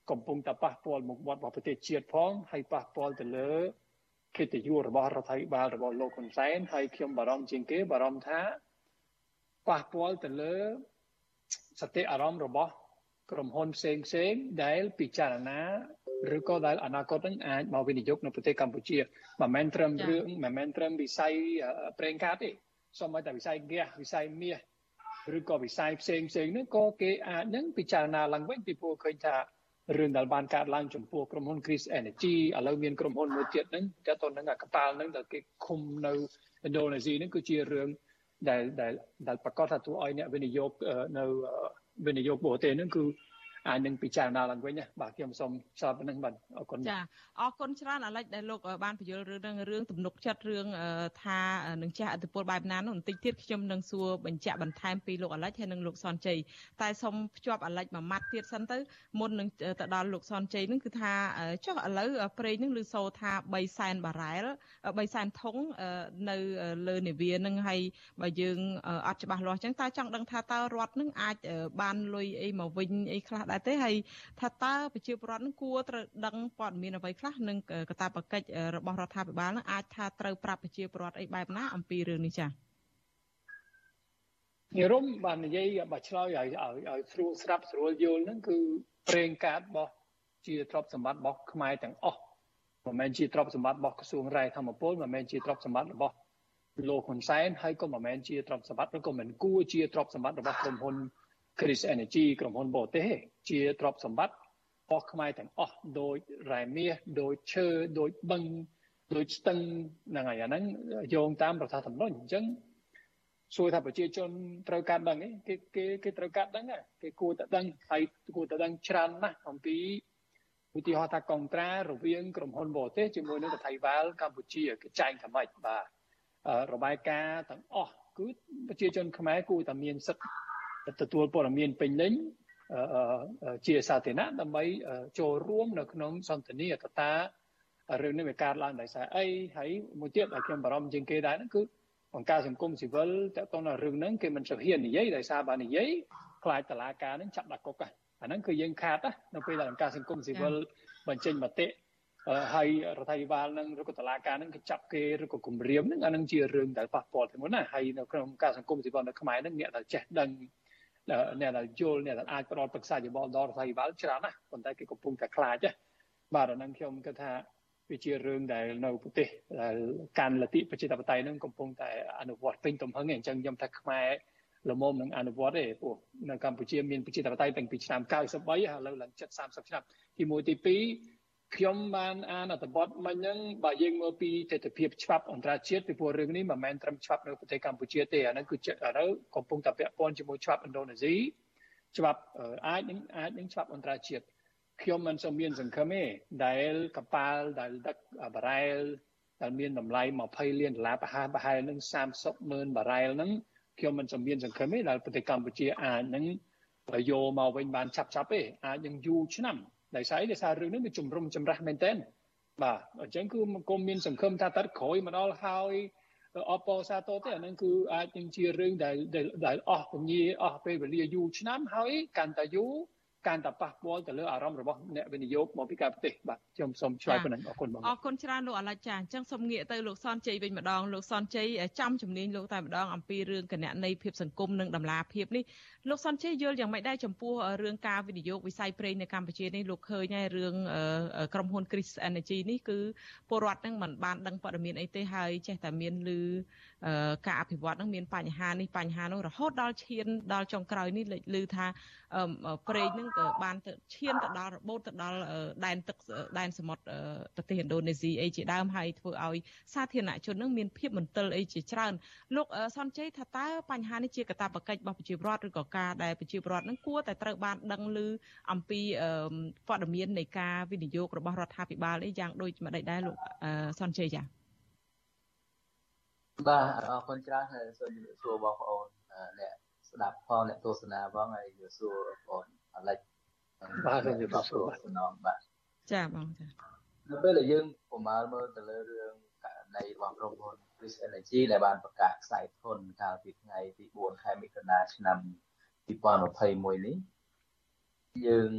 កំពុងតែប៉ះពាល់មុខមាត់របស់ប្រទេសជាតិផងហើយប៉ះពាល់ទៅលើកិត្តិយសរបស់រដ្ឋាភិបាលរបស់លោកហ៊ុនសែនហើយខ្ញុំបារម្ភជាងគេបារម្ភថាប៉ះពាល់ទៅលើសតិអារម្មណ៍របស់ក្រុមហ៊ុនផ្សេងផ្សេងដែលពិចារណាឬក៏ដែលអនាគតនឹងអាចមកវិនិយោគនៅប្រទេសកម្ពុជាមិនមែនត្រឹមរឿងមិនមែនត្រឹមវិស័យប្រេងកាតទេសូម្បីតែវិស័យហ្គាសវិស័យមាស ឬក៏វិស័យផ្សេងផ្សេងហ្នឹងក៏គេអាចនឹងពិចារណាឡើងវិញពីព្រោះឃើញថារឿងដែលបានកើតឡើងចំពោះក្រុមហ៊ុន Chris Energy ឥឡូវមានក្រុមហ៊ុនមួយទៀតហ្នឹងតើតើនឹងកប៉ាល់ហ្នឹងដែលគេឃុំនៅឥណ្ឌូនេស៊ីហ្នឹងគឺជារឿងដែលដែលដែលប្រកាសថាទូឲ្យអ្នកវិនិយោគនៅវិនិយោគបរទេសហ្នឹងគឺ អាចនឹងពិចារណាឡើងវិញណាបាទខ្ញុំសូមស្រាប់ប៉ុណ្្នឹងបាទអរគុណចាអរគុណច្រើនអាឡិចដែលលោកបានបញ្យល់រឿងរឿងទំនុកចិត្តរឿងថានឹងចាស់អធិពលបែបណានោះបន្តិចទៀតខ្ញុំនឹងសួរបញ្ជាក់បន្ថែមពីលោកអាឡិចហើយនិងលោកសនជ័យតែសូមភ្ជាប់អាឡិចមួយម៉ាត់ទៀតសិនទៅមុននឹងទៅដល់លោកសនជ័យនឹងគឺថាចុះឥឡូវប្រេងនឹងឮសូរថា3សែនបារ៉ែល3សែនធុងនៅលើនាវានឹងហើយបើយើងអត់ច្បាស់លាស់អញ្ចឹងតើចង់ដឹងថាតើរដ្ឋនឹងអាចបានលុយអីមកវិញអីខ្លះដែរទេហើយថាតើប្រជាពលរដ្ឋនឹងគួរត្រូវដឹងព័ត៌មានអ្វីខ្លះនឹងកតាបកិច្ចរបស់រដ្ឋាភិបាលនឹងអាចថាត្រូវប្រាប់ប្រជាពលរដ្ឋអីបែបណាអំពីរឿងនេះចា៎និរមបាននិយាយបើឆ្លើយឲ្យឲ្យឲ្យស្រួលស្រាប់ស្រួលយល់ហ្នឹងគឺប្រេងកាតរបស់ជាទ្រព្យសម្បត្តិរបស់ខ្មែរទាំងអស់មិនមែនជាទ្រព្យសម្បត្តិរបស់ក្រសួងរាយធម្មពលមិនមែនជាទ្រព្យសម្បត្តិរបស់លោកហ៊ុនសែនហើយក៏មិនមែនជាទ្រព្យសម្បត្តិឬក៏មិនគួរជាទ្រព្យសម្បត្តិរបស់ក្រុមហ៊ុន Chris Energy ក្រុមហ៊ុនបរទេសជាទ្រព្យសម្បត្តិរបស់ខ្មែរទាំងអស់ដោយរ៉ែមាសដោយឈើដោយបឹងដោយស្ទឹងហ្នឹងហើយអាហ្នឹងយោងតាមរដ្ឋធម្មនុញ្ញអញ្ចឹងសួរថាប្រជាជនត្រូវការដឹងគេគេគេត្រូវការដឹងគេគួរតែដឹងហើយគួរតែដឹងច្រើនណាស់អំពីឧទាហរណ៍ថាកុងត្រារវាងក្រុមហ៊ុនបរទេសជាមួយនឹងរដ្ឋាភិបាលកម្ពុជាគេចែងថាម៉េចបាទរបាយការណ៍ទាំងអស់គឺប្រជាជនខ្មែរគួរតែមានសិទ្ធិ ទទួលព័ត៌មានពេញលេញជាសាធារណៈដើម្បីចូលរួមនៅក្នុងសន្ទនាកតារឿងនេះវាកើតឡើងដោយសារអីហើយមួយទៀតដែលខ្ញុំបារម្ភជាងគេដែរហ្នឹងគឺអង្គការសង្គមស៊ីវិលតើតើនៅរឿងហ្នឹងគេមិនសូវហ៊ាននិយាយដោយសារបើនិយាយខ្លាចតឡាការហ្នឹងចាប់ដាក់គុកអាហ្នឹងគឺយើងខាតនៅពេលដែលអង្គការសង្គមស៊ីវិលបញ្ចេញមតិហើយរដ្ឋាភិបាលនឹងឬក៏តឡាការនឹងគេចាប់គេឬក៏គម្រាមនឹងអានឹងជារឿងដែលប៉ះពាល់ទៅមុនណាហើយនៅក្នុងការសង្គមស៊ីវិលនៅខ្មែរនឹងអ្នកដែលចេះដឹង អ្នកដែលយល់អ្នកដែលអាចផ្ដល់ប្រឹក្សាយោបល់ដល់រដ្ឋាភិបាលច្រើនណាស់ប៉ុន្តែគេកំពុងតែខ្លាចបាទអានឹងខ្ញុំគិតថាវាជារឿងដែលនៅប្រទេសដែលកាន់លទ្ធិប្រជាធិបតេយ្យនឹងកំពុងតែអនុវត្តពេញទំហឹងអញ្ចឹងខ្ញុំថាខ្មែរល្មមនឹងអនុវត្តទេព្រោះនៅកម្ពុជាមានប្រជាធិបតេយ្យតាំងពីឆ្នាំ93ឥឡូវឡើង7 30ឆ្នាំទី1ទី2 ខ្ញុំបានអានអត្ថបទមិញហ្នឹងបើយើងមើលពីទស្សនវិជ្ជាច្បាប់អន្តរជាតិពីព្រោះរឿងនេះមិនមែនត្រឹមច្បាប់នៅប្រទេសកម្ពុជាទេអាហ្នឹងគឺឥឡូវកំពុងតែពាក់ព័ន្ធជាមួយច្បាប់ឥណ្ឌូនេស៊ីច្បាប់អាចនឹងអាចនឹងច្បាប់អន្តរជាតិខ្ញុំមិនសូវមានសង្ឃឹមទេដែលកប៉ាល់ដែលដឹកបារ៉ែលដែលមានតម្លៃ20លានដុល្លារប្រហែលប្រហែលនឹង30ម៉ឺនបារ៉ែលហ្នឹងខ្ញុំមិនសំមានសង្ឃឹមទេដែលប្រទេសកម្ពុជាអាចនឹងយកមកវិញបានឆាប់ឆាប់ទេអាចនឹងយូរឆ្នាំ ដោយសារអីដោយសាររឿងនេះវាជំរុំចម្រាស់មែនទែនបាទអញ្ចឹងគឺគុំមានសង្ឃឹមថាតើក្រោយមកដល់ហើយអបអសាទរទេអានឹងគឺអាចនឹងជារឿងដែលដែលអស់ពញាអស់ពេលវេលាយូរឆ្នាំហើយកាន់តែយូរ កាន់តែប៉ះពាល់ទៅលើអារម្មណ៍របស់អ្នកវិនិយោគមកពីការប្រទេសបាទខ្ញុំសូមឆ្លើយប៉ុណ្ណឹងអរគុណបងអរគុណច្រើនលោកអាឡិចចាអញ្ចឹងសូមងាកទៅលោកសនជ័យវិញម្ដងលោកសនជ័យចំជំនាញលោកតែម្ដងអំពីរឿងគណនេយ្យភាពសង្គមនិងដំណាភាពនេះលោកសនជ័យយល់យ៉ាងម៉េចដែរចំពោះរឿងការវិនិយោគវិស័យប្រេងនៅកម្ពុជានេះលោកឃើញហើយរឿងក្រុមហ៊ុន Chris Energy នេះគឺពលរដ្ឋនឹងមិនបានដឹងព័ត៌មានអីទេហើយចេះតែមានឮ ការអភិវឌ្ឍនឹងមានបញ្ហានេះបញ្ហានោះរហូតដល់ឈានដល់ចុងក្រោយនេះលេចឮថាប្រេងនឹងក៏បានទៅឈានទៅដល់របូតទៅដល់ដែនទឹកដែនសមុទ្រប្រទេសឥណ្ឌូនេស៊ីអីជាដើមហើយធ្វើឲ្យសាធារណជននឹងមានភាពមន្ទិលអីជាច្រើនលោកសនជ័យថាតើបញ្ហានេះជាកាតព្វកិច្ចរបស់ប្រជាពលរដ្ឋឬក៏ការដែលប្រជាពលរដ្ឋនឹងគួរតែត្រូវបានដឹងឮអំពីព័ត៌មាននៃការវិនិយោគរបស់រដ្ឋាភិបាលអីយ៉ាងដូចម្ដេចដែរលោកសនជ័យចា៎ បាទអរគុណច្រើនហើយសូមជម្រាបសួរបងប្អូនអ្នកស្ដាប់ផងអ្នកទស្សនាផងហើយជម្រាបសួរបងប្អូនអាឡិចបាទសូមជម្រាបសួរសំណងបាទចាបងចានៅពេលដែលយើងប្រមាលមើលទៅលើរឿងករណីរបស់ក្រុមហ៊ុន Chris Energy ដែលបានប្រកាសខ្សែធនកាលពីថ្ងៃទី4ខែមិថុនាឆ្នាំ2021នេះយើង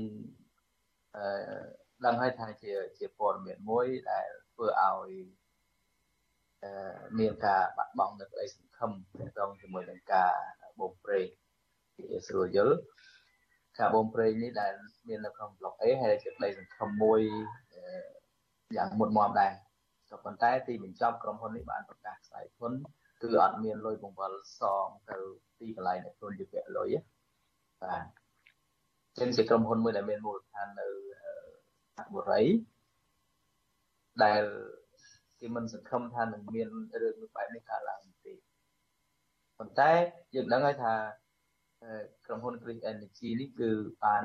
អឺដឹងហើយថាជាជាព័ត៌មានមួយដែលធ្វើឲ្យ មានការបាត់បង់នៅក្តីសង្ឃឹមទាក់ទងជាមួយនឹងការបូមព្រេងជាស្រួលយល់ការបូមព្រេងនេះដែលមាននៅក្នុងប្លុក A ហើយជាក្តីសង្ឃឹមមួយយ៉ាងមុតមមដែរក៏ប៉ុន្តែទីបញ្ចប់ក្រុមហ៊ុននេះបានប្រកាសខ្សែធនគឺអត់មានលុយបង្វិលសងទៅទីកន្លែងដែលខ្លួនជាពាក់លុយបាទចឹងជាក្រុមហ៊ុនមួយដែលមានមូលដ្ឋាននៅអបុរីដែល គេមិនសង្ឃឹមថានឹងមានរឿងបែបនេះកើតឡើងទេប៉ុន្តែយើងដឹងហើយថាក្រុមហ៊ុន Green Energy នេះគឺបាន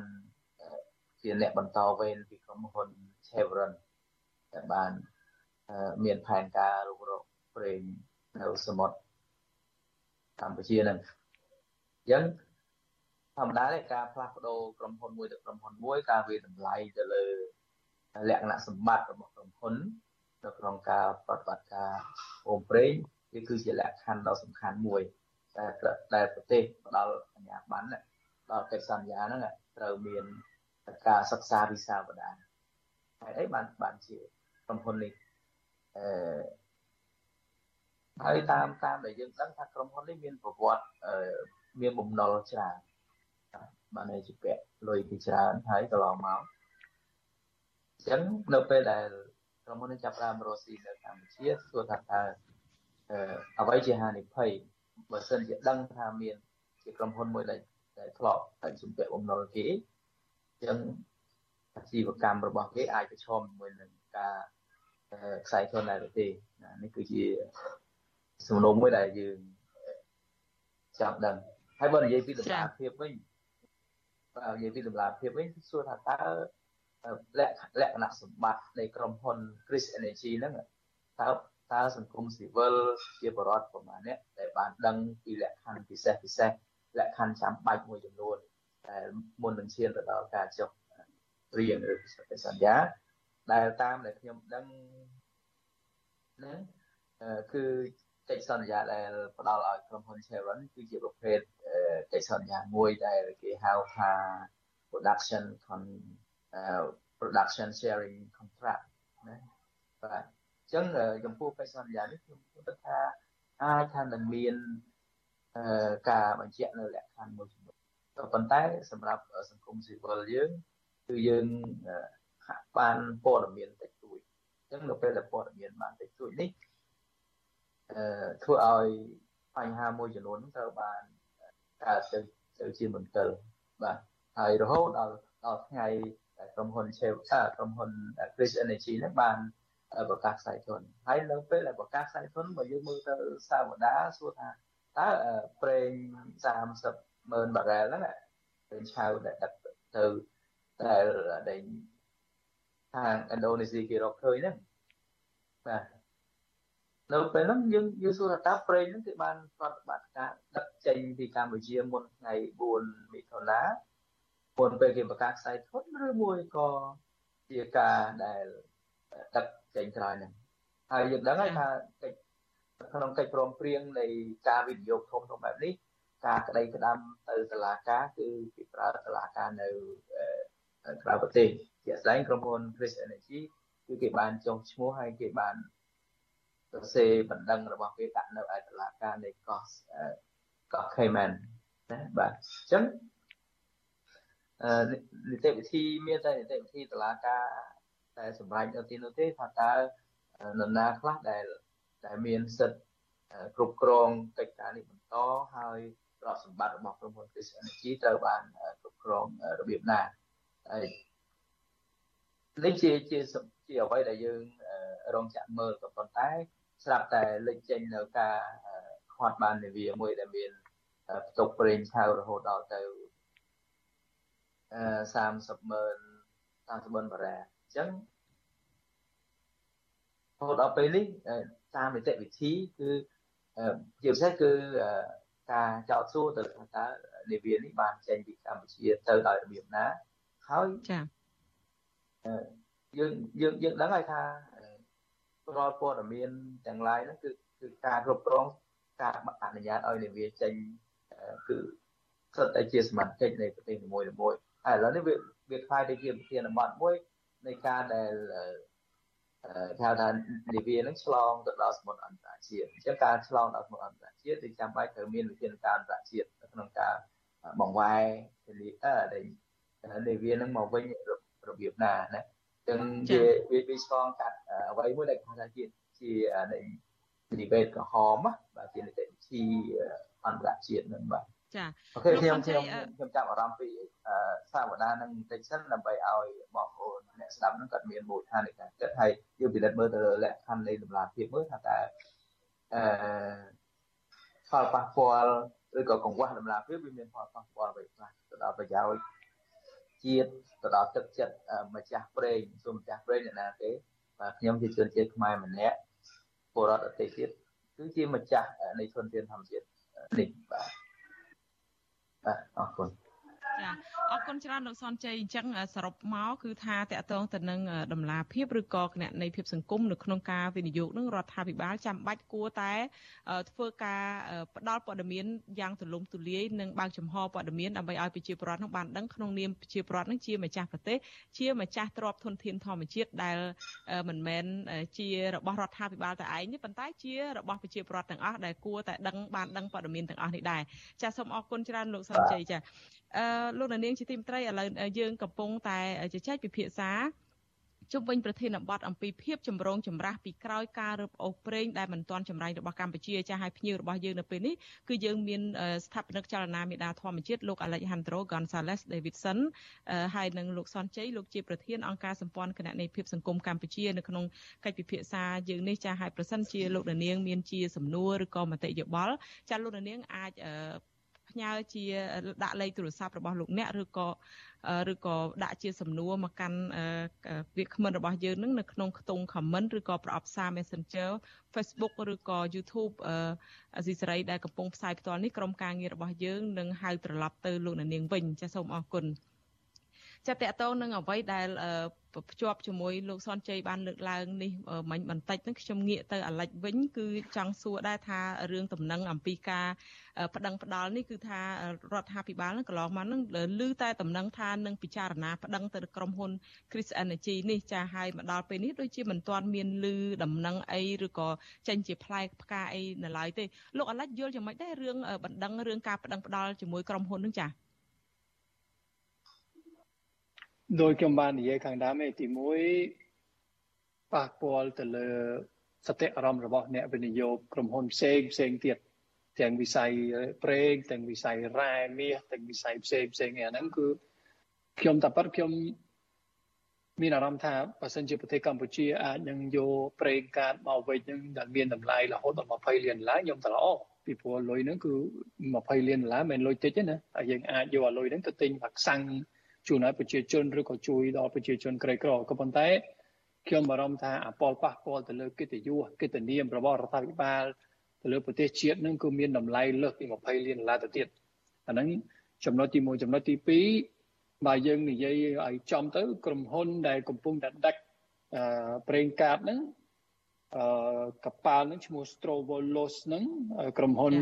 ជាអ្នកបន្តវេនពីក្រុមហ៊ុន Chevron ដែលបានមានផែនការរុករកប្រេងនៅសមុទ្រកម្ពុជានឹងអញ្ចឹងធម្មតាទេការផ្លាស់ប្ដូរក្រុមហ៊ុនមួយទៅក្រុមហ៊ុនមួយការវាតម្លៃទៅលើលក្ខណៈសម្បត្តិរបស់ក្រុមហ៊ុន នៅក្នុងការប្រតិបត្តិការអូមប្រេងវាគឺជាលក្ខខណ្ឌដ៏សំខាន់មួយដែលដែលប្រទេសផ្ដល់អាជ្ញាប័ណ្ណដល់កិច្ចសន្យាហ្នឹងត្រូវមានការសិក្សាវិសាវតាហើយអីបានបានជាក្រុមហ៊ុននេះអឺហើយតាមតាមដែលយើងដឹងថាក្រុមហ៊ុននេះមានប្រវត្តិមានបំណុលច្រើនបានន័យជាពាក់លុយពីច្រើនហើយកន្លងមកអញ្ចឹងនៅពេលដែល ក្រុមហ៊ុននេះចាប់ផ្ដើមរកស៊ីនៅកម្ពុជាសួរថាតើអ្វីជាហានិភ័យបើសិនជាដឹងថាមាន ជាក្រុមហ៊ុនមួយដែលដែលធ្លាប់តែជំពាក់បំណុលគេអញ្ចឹងអាជីវកម្មរបស់គេអាចប្រឈមជាមួយនឹងការខ្សែធនដែរទេនេះគឺជាសំណុំមួយដែលយើងចាប់ដឹងហើយបើនិយាយពីតម្លាភាពវិញបើនិយាយពីតម្លាភាពវិញសួរថាតើ លក្ខលក្ខណៈសម្បត្តិនៃក្រុមហ៊ុន Chris Energy ហ្នឹងតើតើសង្គមស៊ីវិលជាបរិវត្តប្រមាណអ្នកដែលបានដឹងពីលក្ខខណ្ឌពិសេសពិសេសលក្ខខណ្ឌចាំបាច់មួយចំនួនដែលមុននឹងឈានទៅដល់ការចុះរៀនឬសន្យាដែលតាមដែលខ្ញុំដឹងហ្នឹងគឺកិច្ចសន្យាដែលផ្ដល់ឲ្យក្រុមហ៊ុន Chevron គឺជាប្រភេទកិច្ចសន្យាមួយដែលគេហៅថា production con production sharing contract ណាបាទអញ្ចឹងចំពោះកិច្ចសន្យានេះខ្ញុំគិតថាអាចថានឹងមានការបញ្ជាក់នៅលក្ខខណ្ឌមួយចំនួនក៏ប៉ុន្តែសម្រាប់សង្គមស៊ីវិលយើងគឺយើងហាក់បានព័ត៌មានតិចតួចអញ្ចឹងនៅពេលដែលព័ត៌មានបានតិចតួចនេះអឺធ្វើឲ្យបញ្ហាមួយចំនួនត្រូវបានកើតទៅទៅជាមន្ទិលបាទហើយរហូតដល់ដល់ថ្ងៃ ក្រុមហ៊ុន Shell ក្រុមហ៊ុន Chris Energy ហ្នឹងបានប្រកាសខ្សែធនហើយនៅពេលដែលប្រកាសខ្សែធនបើយើងមើលទៅសាវតាសួរថាតើប្រេង30ម៉ឺនបារ៉ែលហ្នឹងប្រេងឆៅដែលដឹកទៅដែលដែលខាងឥណ្ឌូនេស៊ីគេរកឃើញហ្នឹងបាទនៅពេលហ្នឹងយើងយើងសួរថាតើប្រេងហ្នឹងគឺបានប្រតិបត្តិការដឹកចេញពីកម្ពុជាមុនថ្ងៃ4មិថុនា មុនពេលគេប្រកាសខ្សែធនឬមួយក៏ជាការដែលដឹកចេញក្រោយហ្នឹងហើយយើងដឹងហើយថាកិច្ចក្នុងកិច្ចព្រមព្រៀងនៃការវិនិយោគធំធំបែបនេះការក្តីក្តាំទៅតុលាការគឺគេប្រើតុលាការនៅក្រៅប្រទេសជាក់ស្ដែងក្រុមហ៊ុន Chris Energy គឺគេបានចុះឈ្មោះហើយគេបានសរសេរបណ្ដឹងរបស់គេដាក់នៅឯតុលាការនៃកោះកោះ Cayman ណាបាទអញ្ចឹងអឺ នីតិវិធីមានតែនីតិវិធីតុលាការតែសម្រាប់នៅទីនោះទេថាតើនរណាខ្លះដែលដែលមានសិទ្ធិគ្រប់គ្រងកិច្ចការនេះបន្តហើយទ្រព្យសម្បត្តិរបស់ក្រុមហ៊ុន Chris Energy ត្រូវបានគ្រប់គ្រងរបៀបណាហើយនេះជាជាជាអ្វីដែលយើងរងចាំមើលក៏ប៉ុន្តែស្រាប់តែលេចចេញនៅការខាត់បាននាវាមួយដែលមានផ្ទុកប្រេងឆៅរហូតដល់ទៅអឺ 30ម៉ឺន30ម៉ឺនបារ៉ែលអញ្ចឹងរហូតដល់ពេលនេះតាមនីតិវិធីគឺជាពិសេសគឺការចោទសួរទៅថាតើនាវានេះបានចេញពីកម្ពុជាទៅដោយរបៀបណាហើយចាយើងយើងយើងដឹងហើយថារាល់ព័ត៌មានទាំងឡាយហ្នឹងគឺគឺការគ្រប់គ្រងការអនុញ្ញាតឲ្យនាវាចេញគឺសុទ្ធតែជាសមត្ថកិច្ចនៃប្រទេសនីមួយៗ ហើយឥឡូវនេះវាវាខ្លាយទៅជាប្រធានបទមួយនៃការដែលគេហៅថានាវានឹងឆ្លងទៅដល់សមុទ្រអន្តរជាតិអញ្ចឹងការឆ្លងដល់សមុទ្រអន្តរជាតិគឺចាំបាច់ត្រូវមានវិធានការអន្តរជាតិក្នុងការបង្វែរនាវានឹងមកវិញរបៀបណាណាចឹងវាវាវាឆ្លងកាត់អ្វីមួយដែលគេថាជាជានៃនិវេតក្រហមបាទជានីតិវិធីអន្តរជាតិនឹងបាទ ចាអូខេខ្ញុំខ្ញុំខ្ញុំចាប់អារម្មណ៍ពីសាវតានឹងបន្តិចសិនដើម្បីឲ្យបងប្អូនអ្នកស្ដាប់នឹងគាត់មានមូលដ្ឋាននៃការគិតហើយយើងពិនិត្យមើលទៅលើលក្ខខណ្ឌនៃតម្លាភាពមើលថាតើអឺផលប៉ះពាល់ឬក៏កង្វះតម្លាភាពវាមានផលប៉ះពាល់អ្វីខ្លះទៅដល់ប្រយោជន៍ជាតិទៅដល់ទឹកចិត្តម្ចាស់ប្រេងសូមម្ចាស់ប្រេងអ្នកណាទេបាទខ្ញុំជាជនជាតិខ្មែរម្នាក់ពលរដ្ឋអតីតទៀតគឺជាម្ចាស់នៃធនធានធម្មជាតិនេះបាទ បាទអរគុណ ចាអរគុណច្រើនលោកសនជ័យអញ្ចឹងសរុបមកគឺថាតកតងទៅនឹងដំណាភាពឬក៏គណនេយ្យភាពសង្គមនៅក្នុងការវិនិយោគនឹងរដ្ឋាភិបាលចាំបាច់គួរតែធ្វើការផ្ដល់ព័ត៌មានយ៉ាងទូលំទូលាយនិងបើកចំហព័ត៌មានដើម្បីឲ្យប្រជាពលរដ្ឋនឹងបានដឹងក្នុងនាមប្រជាពលរដ្ឋនឹងជាម្ចាស់ប្រទេសជាម្ចាស់ទ្រព្យធនធានធម្មជាតិដែលមិនមែនជារបស់រដ្ឋាភិបាលតែឯងទេប៉ុន្តែជារបស់ប្រជាពលរដ្ឋទាំងអស់ដែលគួរតែដឹងបានដឹងព័ត៌មានទាំងអស់នេះដែរចាសសូមអរគុណច្រើនលោកសនជ័យចា អឺលោកនាងជាទីមត្រីឥឡូវយើងកំពុងតែជជែកពិភាក្សាជុំវិញប្រធានបទអំពីភាពចម្រូងចម្រាសពីក្រោយការរឹបអូសប្រេងដែលមិនទាន់ចម្រាញ់របស់កម្ពុជាចាស់ឲ្យភ្ញៀវរបស់យើងនៅពេលនេះគឺយើងមានស្ថាបនិកចលនាមេដាធម្មជាតិលោក Alejandro Gonzalez Davidson ហើយនិងលោកសុនជ័យលោកជាប្រធានអង្គការសម្ព័ន្ធគណនេយ្យភាពសង្គមកម្ពុជានៅក្នុងកិច្ចពិភាក្សាយើងនេះចាស់ឲ្យប្រសិនជាលោកនាងមានជាសំណួរឬក៏មតិយោបល់ចាស់លោកនាងអាច ផ្ញើជាដាក់លេខទូរស័ព្ទរបស់លោកអ្នកឬក៏ឬក៏ដាក់ជាសំណួរមកកាន់វាគ្មិនរបស់យើងនឹងនៅក្នុងខ្ទង់ comment ឬក៏ប្រអប់សារ Messenger Facebook ឬក៏ YouTube អស៊ីសេរីដែលកំពុងផ្សាយផ្ទាល់នេះក្រុមការងាររបស់យើងនឹងហៅត្រឡប់ទៅលោកនាងវិញចាសសូមអរគុណចាតកតងនឹងអ្វីដែល ភ្ជាប់ជាមួយលោកសនជ័យបានលើកឡើងនេះមិញបន្តិចហ្នឹងខ្ញុំងាកទៅអាលិចវិញគឺចង់សួរដែរថារឿងតំណែងអំពីការប្តឹងផ្ដាល់នេះគឺថារដ្ឋាភិបាលនឹងកន្លងមកនឹងឮតែតំណែងថានឹងពិចារណាប្តឹងទៅក្រុមហ៊ុន Chris Energy នេះចាឲ្យមកដល់ពេលនេះដូចជាមិនទាន់មានឮតំណែងអីឬក៏ចេញជាផ្លែផ្កាអីនៅឡើយទេលោកអាលិចយល់យ៉ាងម៉េចដែររឿងបណ្ដឹងរឿងការប្តឹងផ្ដាល់ជាមួយក្រុមហ៊ុននឹងចា ដោយខ្ញុំបាននិយាយខាងដើមឯទី1ប៉ះពាល់ទៅលើសតិអារម្មណ៍របស់អ្នកវិនិយោគក្រុមហ៊ុនផ្សេងផ្សេងទៀតទាំងវិស័យប្រេងទាំងវិស័យរ៉ែមាសទាំងវិស័យផ្សេងផ្សេងអាហ្នឹងគឺខ្ញុំតែប៉ាត់ខ្ញុំមានអារម្មណ៍ថាបើសិនជាប្រទេសកម្ពុជាអាចនឹងយកប្រេងកាតមកវិញនឹងដែលមានតម្លៃរហូតដល់20លានដុល្លារខ្ញុំត្រឡប់ពីព្រោះលុយហ្នឹងគឺ20លានដុល្លារមិនលុយតិចទេណាហើយយើងអាចយកអាលុយហ្នឹងទៅទិញវ៉ាក់សាំង ជូនឲ្យប្រជាជនឬក៏ជួយដល់ប្រជាជនក្រីក្រក៏ប៉ុន្តែខ្ញុំបារម្ភថាអពលប៉ះពាល់ទៅលើកិត្តិយសកិត្តិនាមរបស់រដ្ឋាភិបាលទៅលើប្រទេសជាតិនឹងគឺមានតម្លៃលើសពី20លានដុល្លារទៅទៀតអាហ្នឹងចំណុចទី1ចំណុចទី2បើយើងនិយាយឲ្យចំទៅក្រុមហ៊ុនដែលកំពុងតែដាច់អឺប្រេងកាតហ្នឹងអឺកប៉ាល់ហ្នឹងឈ្មោះ Strovolos ហ្នឹងក្រុមហ៊ុន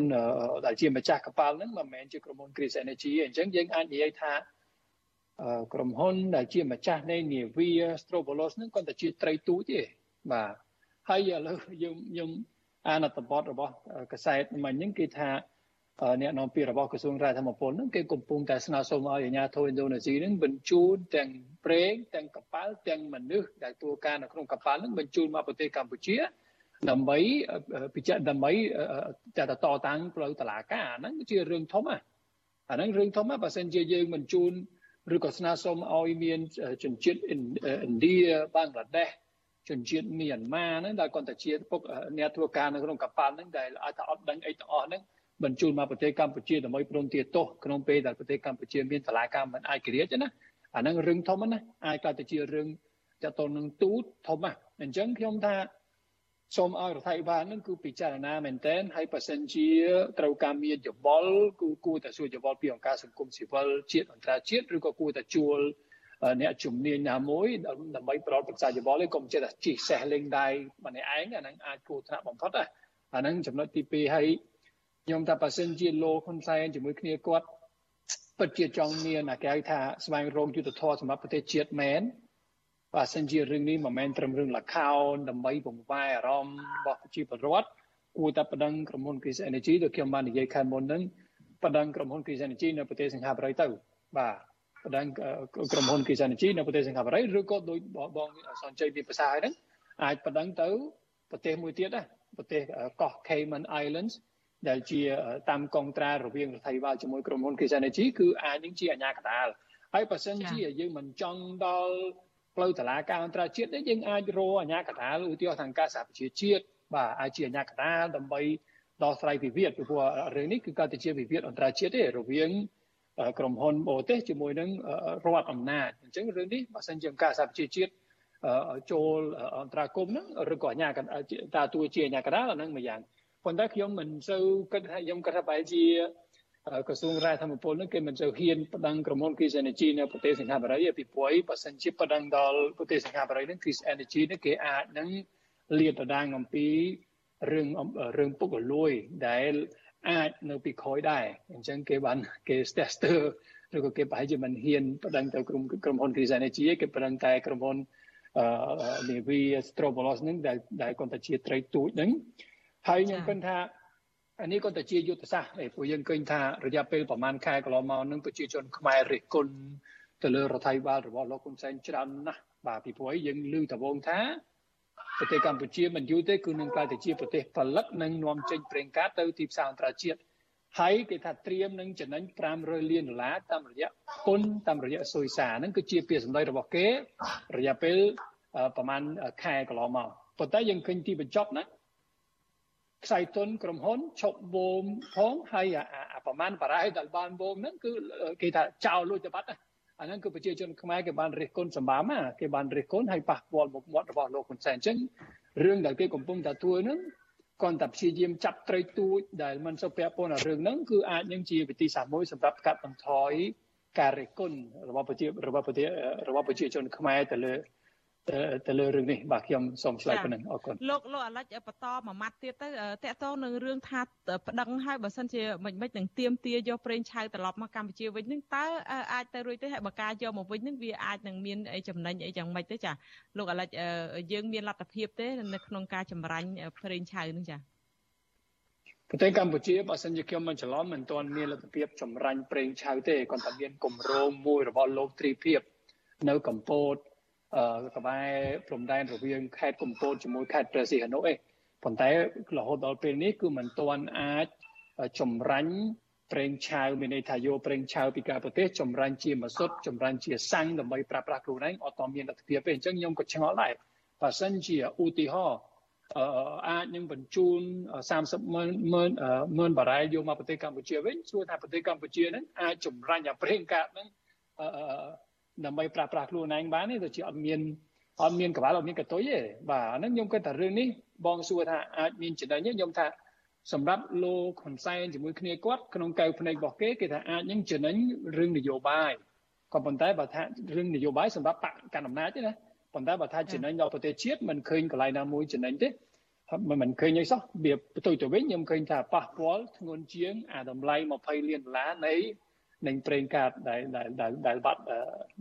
ដែលជាម្ចាស់កប៉ាល់ហ្នឹងមិនមែនជាក្រុមហ៊ុន Chris Energy ទេអញ្ចឹងយើងអាចនិយាយថា ក្រុមហ៊ុនដែលជាម្ចាស់នៃនាវា Strovolos ហ្នឹងគាត់តែជាត្រីទូចទេបាទហើយឥឡូវយើងខ្ញុំអានអត្ថបទរបស់កសែតមិញហ្នឹងគេថាអ្នកនាំពាក្យរបស់ក្រសួងរាជធម្មពលហ្នឹងគេកំពុងតែស្នើសុំឲ្យអាជ្ញាធរឥណ្ឌូនេស៊ីហ្នឹងបញ្ជូនទាំងប្រេងទាំងកប៉ាល់ទាំងមនុស្សដែលធ្វើការនៅក្នុងកប៉ាល់ហ្នឹងបញ្ជូនមកប្រទេសកម្ពុជាដើម្បីពិចារណាដើម្បីតែតតាំងផ្លូវតឡាការហ្នឹងជារឿងធំណាអាហ្នឹងរឿងធំណាបើសិនជាយើងបញ្ជូន ឬក៏ស្នើសុំឲ្យមានជនជាតិឥណ្ឌាបង់ក្លាដេសជនជាតិមីយ៉ាន់ម៉ាហ្នឹងដែលគាត់តែជាពុកអ្នកធ្វើការនៅក្នុងកប៉ាល់ហ្នឹងដែលអាចថាអត់ដឹងអីទាំងអស់ហ្នឹងបញ្ជូនមកប្រទេសកម្ពុជាដើម្បីព្រមទាទោសក្នុងពេលដែលប្រទេសកម្ពុជាមានតឡាការមិនអាចក្រាចណាអាហ្នឹងរឿងធំណាអាចក៏ទៅជារឿងតទៅនឹងទូតធំណាអញ្ចឹងខ្ញុំថា សូមឲ្យរដ្ឋាភិបាលនឹងគឺពិចារណាមែនទែនហើយបើសិនជាត្រូវការមានយោបល់គឺគួរតែសួរយោបល់ពីអង្គការសង្គមស៊ីវិលជាតិអន្តរជាតិឬក៏គួរតែជួលអ្នកជំនាញណាមួយដើម្បីប្រោតប្រឹក្សាយោបល់ឯងកុំចេះតែជិះសេះលេងដៃម្នាក់ឯងអាហ្នឹងអាចគួរថ្នាក់បំផុតណាអាហ្នឹងចំណុចទី2ហើយខ្ញុំថាបើសិនជាលោកហ៊ុនសែនជាមួយគ្នាគាត់ពិតជាចង់មានអាគេហៅថាស្វែងរកយុទ្ធធម៌សម្រាប់ប្រទេសជាតិមែន បើសិនជារឿងនេះមិនមែនត្រឹមរឿងលខោនដើម្បីបង្វែរអារម្មណ៍របស់ប្រជាពលរដ្ឋគួរតែប្តឹងក្រុមហ៊ុន Kris Energy ដូចខ្ញុំបាននិយាយខែមុនហ្នឹងប្តឹងក្រុមហ៊ុន Kris Energy នៅប្រទេសសិង្ហបុរីទៅបាទប្តឹងក្រុមហ៊ុន Kris Energy នៅប្រទេសសិង្ហបុរីឬក៏ដោយបងសនជ័យមានភាសាហ្នឹងអាចប្តឹងទៅប្រទេសមួយទៀតណាប្រទេសកោះ Cayman Islands ដែលជាតាមកងត្រារវាងរដ្ឋាភិបាលជាមួយក្រុមហ៊ុន Kris Energy គឺអាចនឹងជាអាញាកដាលហើយបើសិនជាយើងមិនចង់ដល់ ផ្លូវតឡាការអន្តរជាតិនេះយើងអាចរកអាជ្ញាកណ្ដាលឧទាហរណ៍ខាងការសហប្រជាជាតិបាទអាចជាអាជ្ញាកណ្ដាលដើម្បីដោះស្រាយវិវាទពីព្រោះរឿងនេះគឺកើតជាវិវាទអន្តរជាតិទេរវាងក្រុមហ៊ុនបរទេសជាមួយនឹងរដ្ឋអំណាចអញ្ចឹងរឿងនេះបើសិនជាការសហប្រជាជាតិចូលអន្តរាគមហ្នឹងឬក៏អាញាតាទួជាអាញាកណ្ដាលហ្នឹងមួយយ៉ាងប៉ុន្តែខ្ញុំមិនសូវគិតថាខ្ញុំគិតថាបែរជា ក្រសួងរាយធម្មពលនឹងគេមិនសូវហ៊ានប្តឹងក្រុមហ៊ុន Kris Energy នៅប្រទេសសិង្ហបុរីពីព្រោះបើសិនជាប្តឹងដល់ប្រទេសសិង្ហបុរីនឹង Kris Energy នឹងគេអាចនឹងលាតត្រដាងអំពីរឿងរឿងពុករលួយដែលអាចនៅពីក្រោយដែរអញ្ចឹងគេបានគេស្ទះស្ទើឬក៏គេប្រហែលជាមិនហ៊ានប្តឹងទៅក្រុមក្រុមហ៊ុន Kris Energy គេប្តឹងតែក្រុមហ៊ុនអឺ Navy Strovolos នឹងដែលដែលគាត់តែជាត្រីទូចនឹងហើយខ្ញុំគិតថា អានេះក៏ទៅជាយុទ្ធសាស្ត្រឯព្រោះយើងឃើញថារយៈពេលប្រហែលខែកន្លងមកនឹងប្រជាជនខ្មែររិះគន់ទៅលើរដ្ឋាភិបាលរបស់លោកហ៊ុនសែនច្រើនណាស់បាទពីព្រោះយើងឮតវងថាប្រទេសកម្ពុជាមិនយូរទេគឺនឹងក្លាយទៅជាប្រទេសផលិតនិងនាំចេញប្រេងកាតទៅទីផ្សារអន្តរជាតិហើយគេថាត្រៀមនឹងចំណេញ500លានដុល្លារតាមរយៈពន្ធតាមរយៈសុយសាហ្នឹងគឺជាពាក្យសម្ដីរបស់គេរយៈពេលប្រហែលខែកន្លងមកប៉ុន្តែយើងឃើញទីបញ្ចប់ណា ខ្សែទុនក្រុមហ៊ុនឈប់វោមផងហើយអាប្រមាណបារាយដែលបានវោមហ្នឹងគឺគេថាចោលលួចទៅបាត់អាហ្នឹងគឺប្រជាជនខ្មែរគេបានរិះគន់សម្បាមគេបានរិះគន់ហើយប៉ះពាល់មុខមាត់របស់លោកហ៊ុនសែនអញ្ចឹងរឿងដែលគេកំពុងតែធ្វើហ្នឹងគាត់តែព្យាយាមចាប់ត្រីទូចដែលមិនសូវពាក់ព័ន្ធនឹងរឿងហ្នឹងគឺអាចនឹងជាវិធីសាស្ត្រមួយសម្រាប់កាត់បន្ថយការរិះគន់របស់ប្រជារបស់ប្រជារបស់ប្រជាជនខ្មែរទៅលើ ទៅលើរឿងនេះបាទខ្ញុំសូមឆ្លើយប៉ុណ្ណឹងអរគុណលោកលោកអាលិចបន្តមួយម៉ាត់ទៀតទៅតកតងនឹងរឿងថាប្តឹងឲ្យបើសិនជាមិនមិននឹងទៀមទាយកប្រេងឆៅត្រឡប់មកកម្ពុជាវិញនឹងតើអាចទៅរួចទេហើយបើការយកមកវិញនឹងវាអាចនឹងមានអីចំណេញអីយ៉ាងម៉េចទេចាលោកអាលិចយើងមានលទ្ធភាពទេនៅក្នុងការចម្រាញ់ប្រេងឆៅនឹងចាប្រទេសកម្ពុជាបើសិនជាខ្ញុំមិនច្រឡំមិនទាន់មានលទ្ធភាពចម្រាញ់ប្រេងឆៅទេគាត់តែមានគម្រោងមួយរបស់លោកទ្រីភិបនៅកម្ពុជា ក្បែរព្រំដែនរវាងខេត្តកំពតជាមួយខេត្តព្រះសីហនុអីប៉ុន្តែរហូតដល់ពេលនេះគឺមិនទាន់អាចចម្រាញ់ប្រេងឆៅមានន័យថាយកប្រេងឆៅពីក្រៅប្រទេសចម្រាញ់ជាម៉ាស៊ុតចម្រាញ់ជាសាំងដើម្បីប្រើប្រាស់ខ្លួនឯងអត់តមានលទ្ធភាពទេអញ្ចឹងខ្ញុំក៏ឆ្ងល់ដែរបើសិនជាឧទាហរណ៍អឺអាចនឹងបញ្ជូន30ម៉ឺនម៉ឺនម៉ឺនបារ៉ែលយកមកប្រទេសកម្ពុជាវិញសួរថាប្រទេសកម្ពុជាហ្នឹងអាចចម្រាញ់អាប្រេងកាតហ្នឹងអឺ ដើម្បីប្រើប្រាស់ខ្លួនឯងបានទេទៅជាអត់មានអត់មានកវ៉ាល់អត់មានកតុយទេបាទអាហ្នឹងខ្ញុំគិតថារឿងនេះបងសួរថាអាចមានចំណេញទេខ្ញុំថាសម្រាប់លោកហ៊ុនសែនជាមួយគ្នាគាត់ក្នុងកៅភ្នែករបស់គេគេថាអាចនឹងចំណេញរឿងនយោបាយក៏ប៉ុន្តែបើថារឿងនយោបាយសម្រាប់បកកណ្ដាលអំណាចទេណាប៉ុន្តែបើថាចំណេញដល់ប្រទេសជាតិមិនឃើញកន្លែងណាមួយចំណេញទេមិនមិនឃើញអីសោះវាផ្ទុយទៅវិញខ្ញុំឃើញថាប៉ះពាល់ធ្ងន់ជាងអាតម្លៃ20លានដុល្លារនៃ និងប្រេងកាតដែលដែលដែលបាត់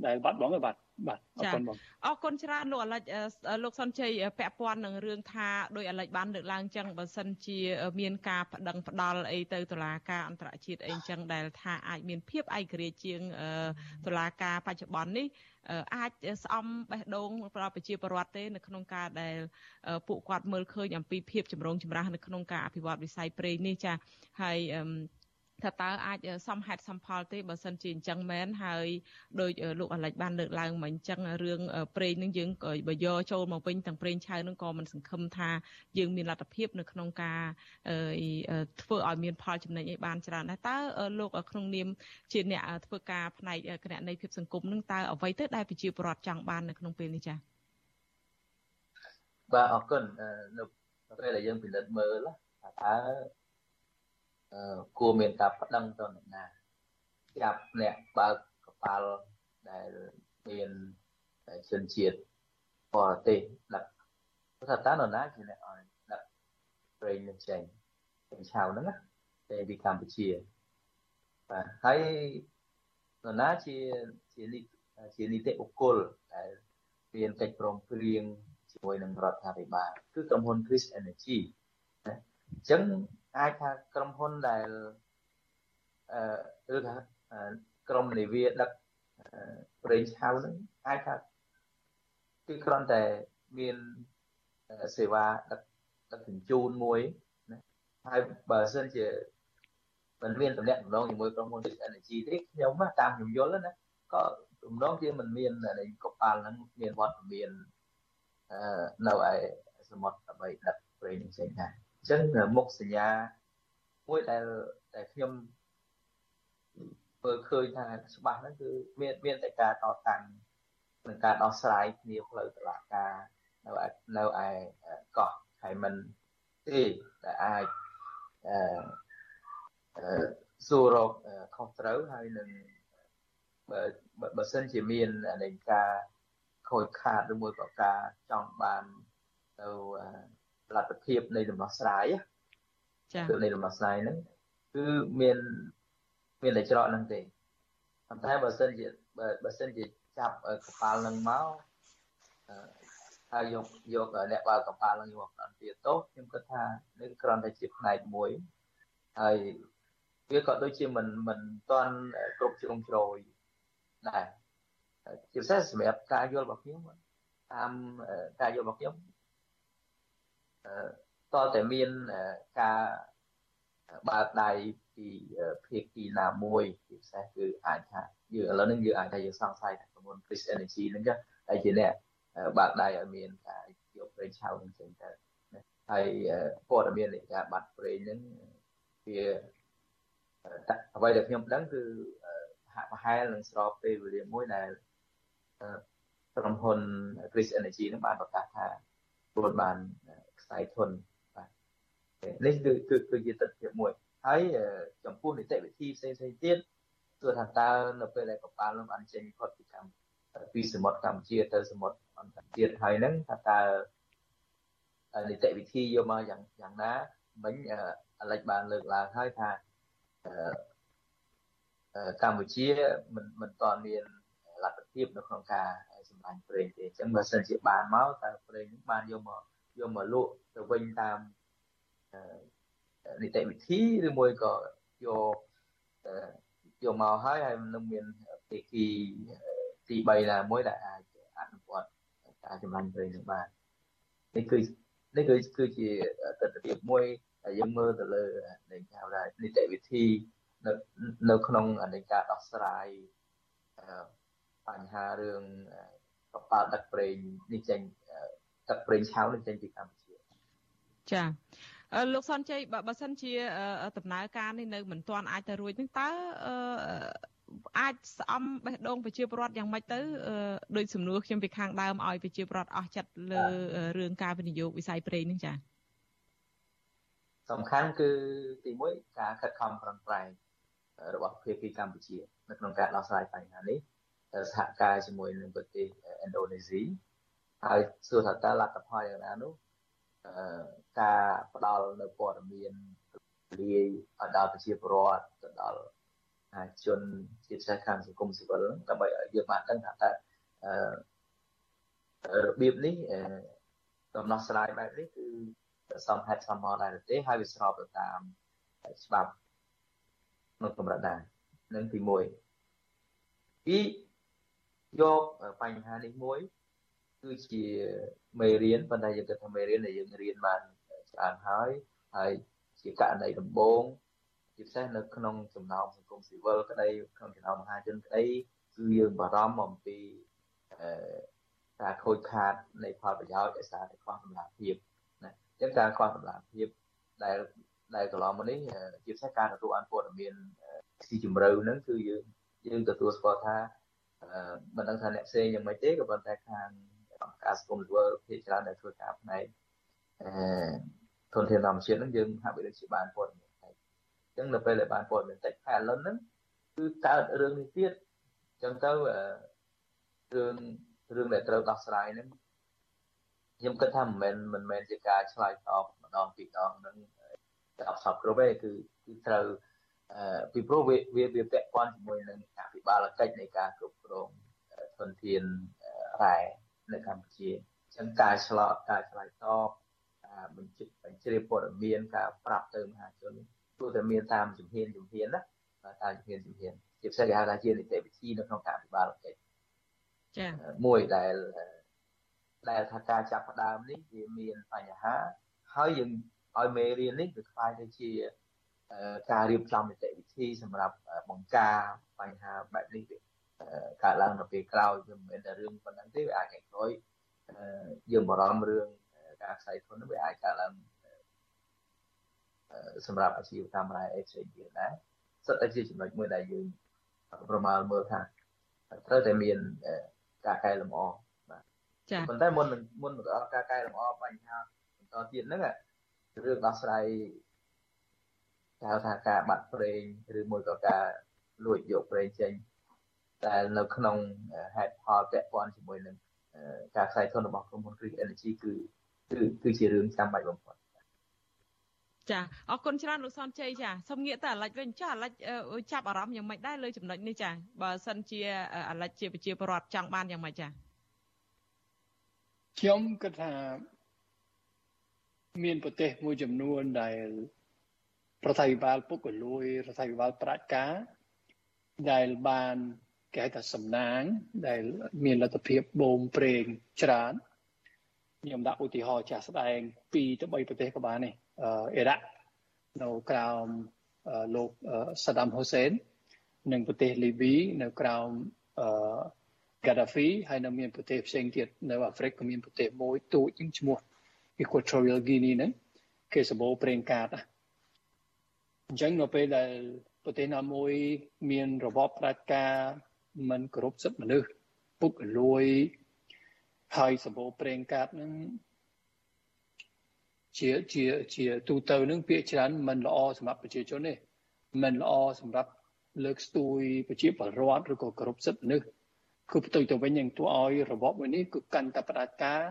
ដែលបាត់បងបាទបាទអរគុណបងអរគុណច្រើនលោកអាលិចលោកសុនជ័យពាក់ព័ន្ធនឹងរឿងថាដោយអាលិចបានលើកឡើងចឹងបើសិនជាមានការប្តឹងផ្ដាល់អីទៅតុលាការអន្តរជាតិអីចឹងដែលថាអាចមានភាពឯករាជ្យជាងតុលាការបច្ចុប្បន្ននេះអាចស្អំបេះដូងដល់ប្រជាពលរដ្ឋទេនៅក្នុងការដែលពួកគាត់មើលឃើញអំពីភាពចម្រូងចម្រាសនៅក្នុងការអភិវឌ្ឍវិស័យប្រេងនេះចាហើយ ថាតើអាចសមហេតុសមផលទេបើសិនជាអញ្ចឹងមែនហើយដោយលោកអាលិចបានលើកឡើងមកអញ្ចឹងរឿងប្រេងនឹងយើងបើយកចូលមកវិញទាំងប្រេងឆៅនឹងក៏មិនសង្ឃឹមថាយើងមានលទ្ធភាពនៅក្នុងការធ្វើឲ្យមានផលចំណេញឲ្យបានច្រើនដែរតើលោកក្នុងនាមជាអ្នកធ្វើការផ្នែកគណនេយ្យភាពសង្គមនឹងតើអ្វីទៅដែលប្រជាពលរដ្ឋចង់បាននៅក្នុងពេលនេះចា៎បាទអរគុណនៅពេលដែលយើងពិនិត្យមើលតើ គួរមានការប្តឹងទៅអ្នកណាចាប់អ្នកបើកកប៉ាល់ដែលមានជនជាតិបរទេសដឹកថាតើនរណាជាអ្នកឲ្យដឹកប្រេងនឹងចេញពេញឆៅហ្នឹងណាទៅពីកម្ពុជាបាទហើយនរណាជាជានីជានីតិបុគ្គលដែលមានកិច្ចព្រមព្រៀងជាមួយនឹងរដ្ឋាភិបាលគឺក្រុមហ៊ុន Chris Energy ណាអញ្ចឹង អាចថាក្រុមហ៊ុនដែលអឺឬថាក្រុមនាវាដឹកប្រេងឆៅហ្នឹងអាចថាគឺគ្រាន់តែមានសេវាដឹកដឹកជញ្ជូនមួយណាហើយបើសិនជាមិនមានតំណែងតំណងជាមួយក្រុមហ៊ុន Energy ទេខ្ញុំតាមខ្ញុំយល់ណាក៏តំណងជាមិនមានកប៉ាល់ហ្នឹងមានវត្តមានអឺនៅឯសមុទ្រដើម្បីដឹកប្រេងផ្សេងដែរ អញ្ចឹងមុខសញ្ញាមួយដែលដែលខ្ញុំមើលឃើញថាច្បាស់ហ្នឹងគឺមានមានតែការតតាំងនិងការដោះស្រាយគ្នាផ្លូវតុលាការនៅនៅឯកោះខេមមិនទេតែអាចអឺសួររកខុសត្រូវហើយនឹងបើបើសិនជាមាននៃការខូចខាតឬមួយក៏ការចង់បានទៅ លទ្ធភាពនៃដំណោះស្រាយចា៎នៃដំណោះស្រាយហ្នឹងគឺមានមានតែច្រកហ្នឹងទេប៉ុន្តែបើសិនជាបើសិនជាចាប់កប៉ាល់ហ្នឹងមកហើយយកយកអ្នកបើកប៉ាល់ហ្នឹងយកដល់ទៀតទោសខ្ញុំគិតថានេះគ្រាន់តែជាផ្នែកមួយហើយវាក៏ដូចជាមិនមិនតាន់គ្រប់ជ្រុងជ្រោយដែរជាពិសេសសម្រាប់ការយល់របស់ខ្ញុំតាមការយល់របស់ខ្ញុំ តតែមានការបើកដៃពីភាគីណាមួយពិសេសគឺអាចថាយើងឥឡូវនេះយើងអាចថាយើងសង្ស័យថាក្រុមហ៊ុន Chris Energy ហ្នឹងចាហើយជាអ្នកបើកដៃឲ្យមានការយកប្រេងឆៅហ្នឹងចេញទៅហើយព័ត៌មាននៃការបាត់ប្រេងហ្នឹងវាអ្វីដែលខ្ញុំដឹងគឺហាក់ប្រហែលនឹងស្របពេលវេលាមួយដែលក្រុមហ៊ុន Chris Energy នឹងបានប្រកាសថាខ្លួនបាន ខ្សែធនបាទនេះគឺគឺគឺជាទស្សនវិជ្ជាមួយហើយចំពោះនីតិវិធីផ្សេងផ្សេងទៀតគឺថាតើនៅពេលដែលកប៉ាល់នោះបានចេញផុតពីកម្ពុជាពីសមុទ្រកម្ពុជាទៅសមុទ្រអន្តរជាតិហើយហ្នឹងថាតើនីតិវិធីយកមកយ៉ាងយ៉ាងណាមិញអាលិចបានលើកឡើងហើយថាកម្ពុជាមិនមិនតមានលទ្ធភាពនៅក្នុងការសម្លាញ់ប្រេងទេអញ្ចឹងបើសិនជាបានមកតើប្រេងបានយកមកយកមកលក់ ទៅវិញតាមនីតិវិធីឬមួយក៏យកយកមកហើយហើយនឹងមានភាគីទី3ណាមួយដែលអាចអនុវត្តការចម្រាញ់ប្រេងនឹងបាននេះគឺនេះគឺគឺជាទស្សនវិជ្ជាមួយដែលយើងមើលទៅលើនៃគេហៅថានីតិវិធីនៅនៅក្នុងនៃការដោះស្រាយបញ្ហារឿងកប៉ាល់ដឹកប្រេងនេះចេញទឹកប្រេងឆៅនេះចេញពីកម្ពុជា ចាលោកសនជ័យបើសិនជាដំណើរការនេះនៅមិនទាន់អាចទៅរួចនឹងតើអាចស្អំបេះដូងប្រជាពលរដ្ឋយ៉ាងម៉េចទៅដោយសំណួរខ្ញុំពីខាងដើមឲ្យប្រជាពលរដ្ឋអស់ចិត្តលើរឿងការវិនិយោគវិស័យប្រេងនេះចា៎សំខាន់គឺទី1ការខិតខំប្រឹងប្រែងរបស់ភាគីកម្ពុជានៅក្នុងការដោះស្រាយបញ្ហានេះសហការជាមួយនឹងប្រទេសឥណ្ឌូនេស៊ីហើយសួរថាតើលទ្ធផលយ៉ាងណានោះ ការផ្ដល់នៅព័ត៌មានលាយឲ្យដល់ប្រជាពលរដ្ឋទៅដល់ជនជាពិសេសខាងសង្គមស៊ីវិលដើម្បីឲ្យយើងបានដឹងថាតើរបៀបនេះដំណោះស្រាយបែបនេះគឺសមហេតុសមផលដែរទេហើយវាស្របទៅតាមច្បាប់ក្នុងកម្រិតដែរនឹងទី1ពីយកបញ្ហានេះមួយ គឺជាមេរៀនប៉ុន្តែយើងគិតថាមេរៀនដែលយើងរៀនបានច្រើនហើយហើយជាករណីដំបូងជាពិសេសនៅក្នុងចំណោមសង្គមស៊ីវិលក្តីក្នុងចំណោមមហាជនក្តីគឺយើងបារម្ភអំពីការខូចខាតនៃផលប្រយោជន៍ដោយសារតែខ្វះតម្លាភាពណាអញ្ចឹងការខ្វះតម្លាភាពដែលដែលកន្លងមកនេះជាពិសេសការទទួលបានព័ត៌មានស៊ីជម្រៅហ្នឹងគឺយើងយើងទទួលស្គាល់ថាមិនដឹងថាអ្នកផ្សេងយ៉ាងម៉េចទេក៏ប៉ុន្តែខាង អង្គការសង្គមស៊ីវិលភាគច្រើនដែលធ្វើការផ្នែកអឺធនធានធម្មជាតិហ្នឹងយើងហាក់បីដូចជាបានព័ត៌មានតិចអញ្ចឹងនៅពេលដែលបានព័ត៌មានតិចហើយឥឡូវហ្នឹងគឺកើតរឿងនេះទៀតអញ្ចឹងទៅរឿងរឿងដែលត្រូវដោះស្រាយហ្នឹងខ្ញុំគិតថាមិនមែនមិនមែនជាការឆ្លើយតបម្ដងពីរដងហ្នឹងតែអត់សពគ្រប់ទេគឺគឺត្រូវពីព្រោះវាវាវាពាក់ព័ន្ធជាមួយនឹងអភិបាលកិច្ចនៃការគ្រប់គ្រងធនធានរ៉ែ នៅកម្ពុជាអញ្ចឹងការឆ្លោតការឆ្លើយតបការបញ្ជាបញ្ជ្រាបព័ត៌មានការប្រាប់ទៅមហាជនទោះតែមានតាមជំហានជំហានណាតាមជំហានជំហានជាពិសេសគេហៅថាជានីតិវិធីនៅក្នុងការអភិបាលកិច្ចចា៎មួយដែលដែលថាការចាប់ផ្ដើមនេះវាមានបញ្ហាហើយយើងឲ្យមេរៀននេះវាខ្លាយទៅជាការរៀបចំនីតិវិធីសម្រាប់បង្ការបញ្ហាបែបនេះ កើតឡើងនៅពេលក្រោយវាមិនមែនតែរឿងប៉ុណ្ណឹងទេវាអាចក្រោយយើងបារម្ភរឿងការខ្សែធនវាអាចកើតឡើងសម្រាប់អាជីវកម្មរ៉ែអេផ្សេងទៀតដែរសិតតែជាចំណុចមួយដែលយើងប្រមាលមើលថាត្រូវតែមានការកែលម្អបាទចា៎ប៉ុន្តែមុនមុនមកដល់ការកែលម្អបញ្ហាបន្តទៀតហ្នឹងរឿងដោះស្រាយគេហៅថាការបាត់ប្រេងឬមួយក៏ការលួចយកប្រេងចេញ តែនៅក្នុងហេតុផលពាក់ព័ន្ធជាមួយនឹងការខ្សែធនរបស់ក្រុមហ៊ុន Green Energy គឺគឺគឺជារឿងចាំបាច់បំផុតចាអរគុណច្រើនលោកសនជ័យចាសូមងាកទៅអាលិចវិញចាអាលិចចាប់អារម្មណ៍យ៉ាងម៉េចដែរលើចំណុចនេះចាបើសិនជាអាលិចជាប្រជាពលរដ្ឋចង់បានយ៉ាងម៉េចចាខ្ញុំគិតថាមានប្រទេសមួយចំនួនដែលរដ្ឋាភិបាលពុករលួយរដ្ឋាភិបាលប្រាជ្ញាដែលបាន គេហៅថាសំណាង ដែលមានលទ្ធភាពបូមប្រេងច្រើនខ្ញុំដាក់ឧទាហរណ៍ចាស់ស្ដែង2ទៅ3ប្រទេសក៏បាននេះអ៊ីរ៉ាក់នៅក្រោមលោកសាដាមហ៊ូសេននិងប្រទេសលីប៊ីនៅក្រោមអឺ Gaddafi ហើយនៅមានប្រទេសផ្សេងទៀតនៅអាហ្វ្រិកក៏មានប្រទេសមួយទូចឈ្មោះ Equatorial Guinea ហ្នឹងគេសម្បូរប្រេងកាតអញ្ចឹងនៅពេលដែលប្រទេសណាមួយមានរបបផ្ដាច់ការ មិនគោរពសិទ្ធិមនុស្សពុករលួយហើយសម្បូរប្រេងកាតហ្នឹងជាជាជាទូទៅនឹងពាក្យច្រើនមិនល្អសម្រាប់ប្រជាជនទេមិនល្អសម្រាប់លើកស្ទួយប្រជាពលរដ្ឋឬក៏គោរពសិទ្ធិមនុស្សគឺផ្ទុយទៅវិញនឹងទួឲ្យរបបមួយនេះគឺកាន់តែផ្ដាច់ការ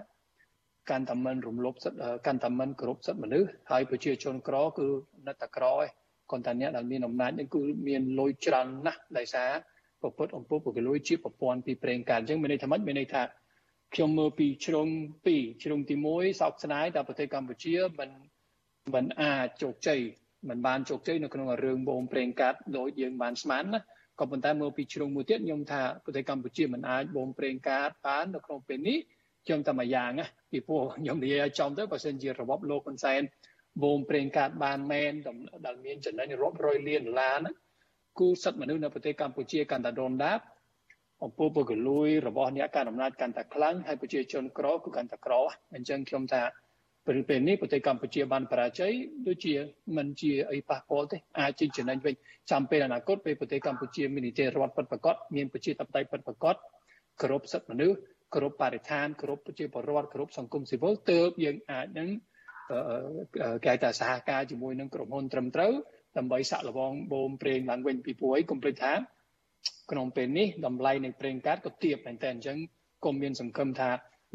កាន់តែមិនរំលោភសិទ្ធិកាន់តែមិនគោរពសិទ្ធិមនុស្សហើយប្រជាជនក្រគឺនៅតែក្រឯងគាត់តែអ្នកដែលមានអំណាចនេះគឺមានលុយច្រើនណាស់ដោយសារ ប្រពន្ធអំពើពុករលួយជាប្រព័ន្ធពីប្រេងកាតអញ្ចឹងមានន័យថាម៉េចមានន័យថាខ្ញុំមើលពីជ្រុង2ជ្រុងទី1សោកស្ដាយដែលប្រទេសកម្ពុជាមិនមិនអាចជោគជ័យមិនបានជោគជ័យនៅក្នុងរឿងបូមប្រេងកាតដោយយើងបានស្មានណាក៏ប៉ុន្តែមើលពីជ្រុងមួយទៀតខ្ញុំថាប្រទេសកម្ពុជាមិនអាចបូមប្រេងកាតបាននៅក្នុងពេលនេះខ្ញុំតែមួយយ៉ាងណាពីព្រោះខ្ញុំនិយាយឲ្យចំទៅបើសិនជារបបលោកហ៊ុនសែនបូមប្រេងកាតបានមែនដែលមានចំណេញរាប់រយលានដុល្លារហ្នឹង គូសិទ្ធិមនុស្សនៅប្រទេសកម្ពុជាកាន់តែដុនដាបអំពើពុករលួយរបស់អ្នកកាន់អំណាចកាន់តែខ្លាំងហើយប្រជាជនក្រគឺកាន់តែក្រអញ្ចឹងខ្ញុំថាពេលពេលនេះប្រទេសកម្ពុជាបានបរាជ័យដូចជាមិនជាអីប៉ះពាល់ទេអាចជាចំណេញវិញចាំពេលអនាគតពេលប្រទេសកម្ពុជាមាននីតិរដ្ឋពិតប្រាកដមានប្រជាធិបតេយ្យពិតប្រាកដគោរពសិទ្ធិមនុស្សគោរពបរិស្ថានគោរពប្រជាពលរដ្ឋគោរពសង្គមស៊ីវិលទើបយើងអាចនឹងគេថាសហការជាមួយនឹងក្រុមហ៊ុនត្រឹមត្រូវ ដើម្បីសាក់លបងបូមប្រេងឡើងវិញពីព្រោះអីកុំភ្លេចថាក្នុងពេលនេះតម្លៃនៃប្រេងកាតក៏ទាបមែនតើអញ្ចឹងកុំមានសង្ឃឹមថា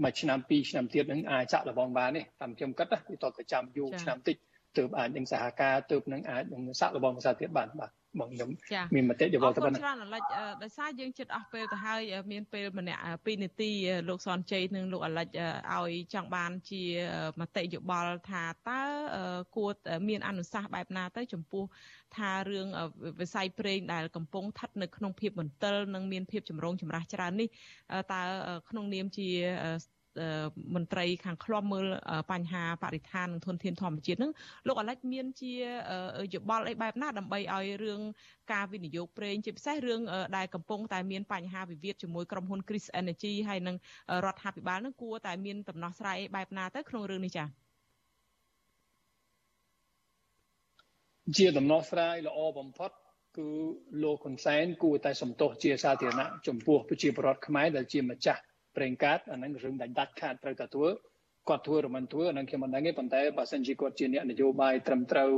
មួយឆ្នាំពីរឆ្នាំទៀតនឹងអាចចាក់លបងបានទេតាមខ្ញុំគិតណាវាតទៅចាំយូរឆ្នាំតិចទើបអាចនឹងសហការទើបនឹងអាចនឹងសាក់លបងភាសាទៀតបានបាទ បងខ្ញុំមានមតិយោបល់ទៅប៉ុណ្ណឹងច្រើនអាលិចដោយសារយើងចិត្តអស់ពេលទៅហើយមានពេលម្នាក់2នាទីលោកសនជ័យនិងលោកអាលិចឲ្យចង់បានជាមតិយោបល់ថាតើគួរមានអនុសាសន៍បែបណាទៅចំពោះថារឿងវិស័យប្រេងដែលកំពុងស្ថិតនៅក្នុងភាពមន្ទិលនិងមានភាពចម្រូងចម្រាសច្រើននេះតើក្នុងនាមជា មន្ត្រីខាងឃ្លាំមើលបញ្ហាបរិស្ថាននិងធនធានធម្មជាតិនឹងលោកអាលិចមានជាយោបល់អីបែបណាដើម្បីឲ្យរឿងការវិនិយោគប្រេងជាពិសេសរឿងដែលកំពុងតែមានបញ្ហាវិវាទជាមួយក្រុមហ៊ុន Chris Energy ហើយនិងរដ្ឋាភិបាលនឹងគួរតែមានដំណោះស្រាយបែបណាទៅក្នុងរឿងនេះចា៎ជាដំណោះស្រាយល្អបំផុតគឺលោកហ៊ុនសែនគួរតែសំទោសជាសាធារណៈចំពោះប្រជាពលរដ្ឋខ្មែរដែលជាម្ចាស់ ប្រេងកាតអាហ្នឹងរឿងដាច់ដាច់ខាតត្រូវតែធ្វើគាត់ធ្វើឬមិនធ្វើអាហ្នឹងខ្ញុំមិនដឹងទេប៉ុន្តែបើសិនជាគាត់ជាអ្នកនយោបាយត្រឹមត្រូវ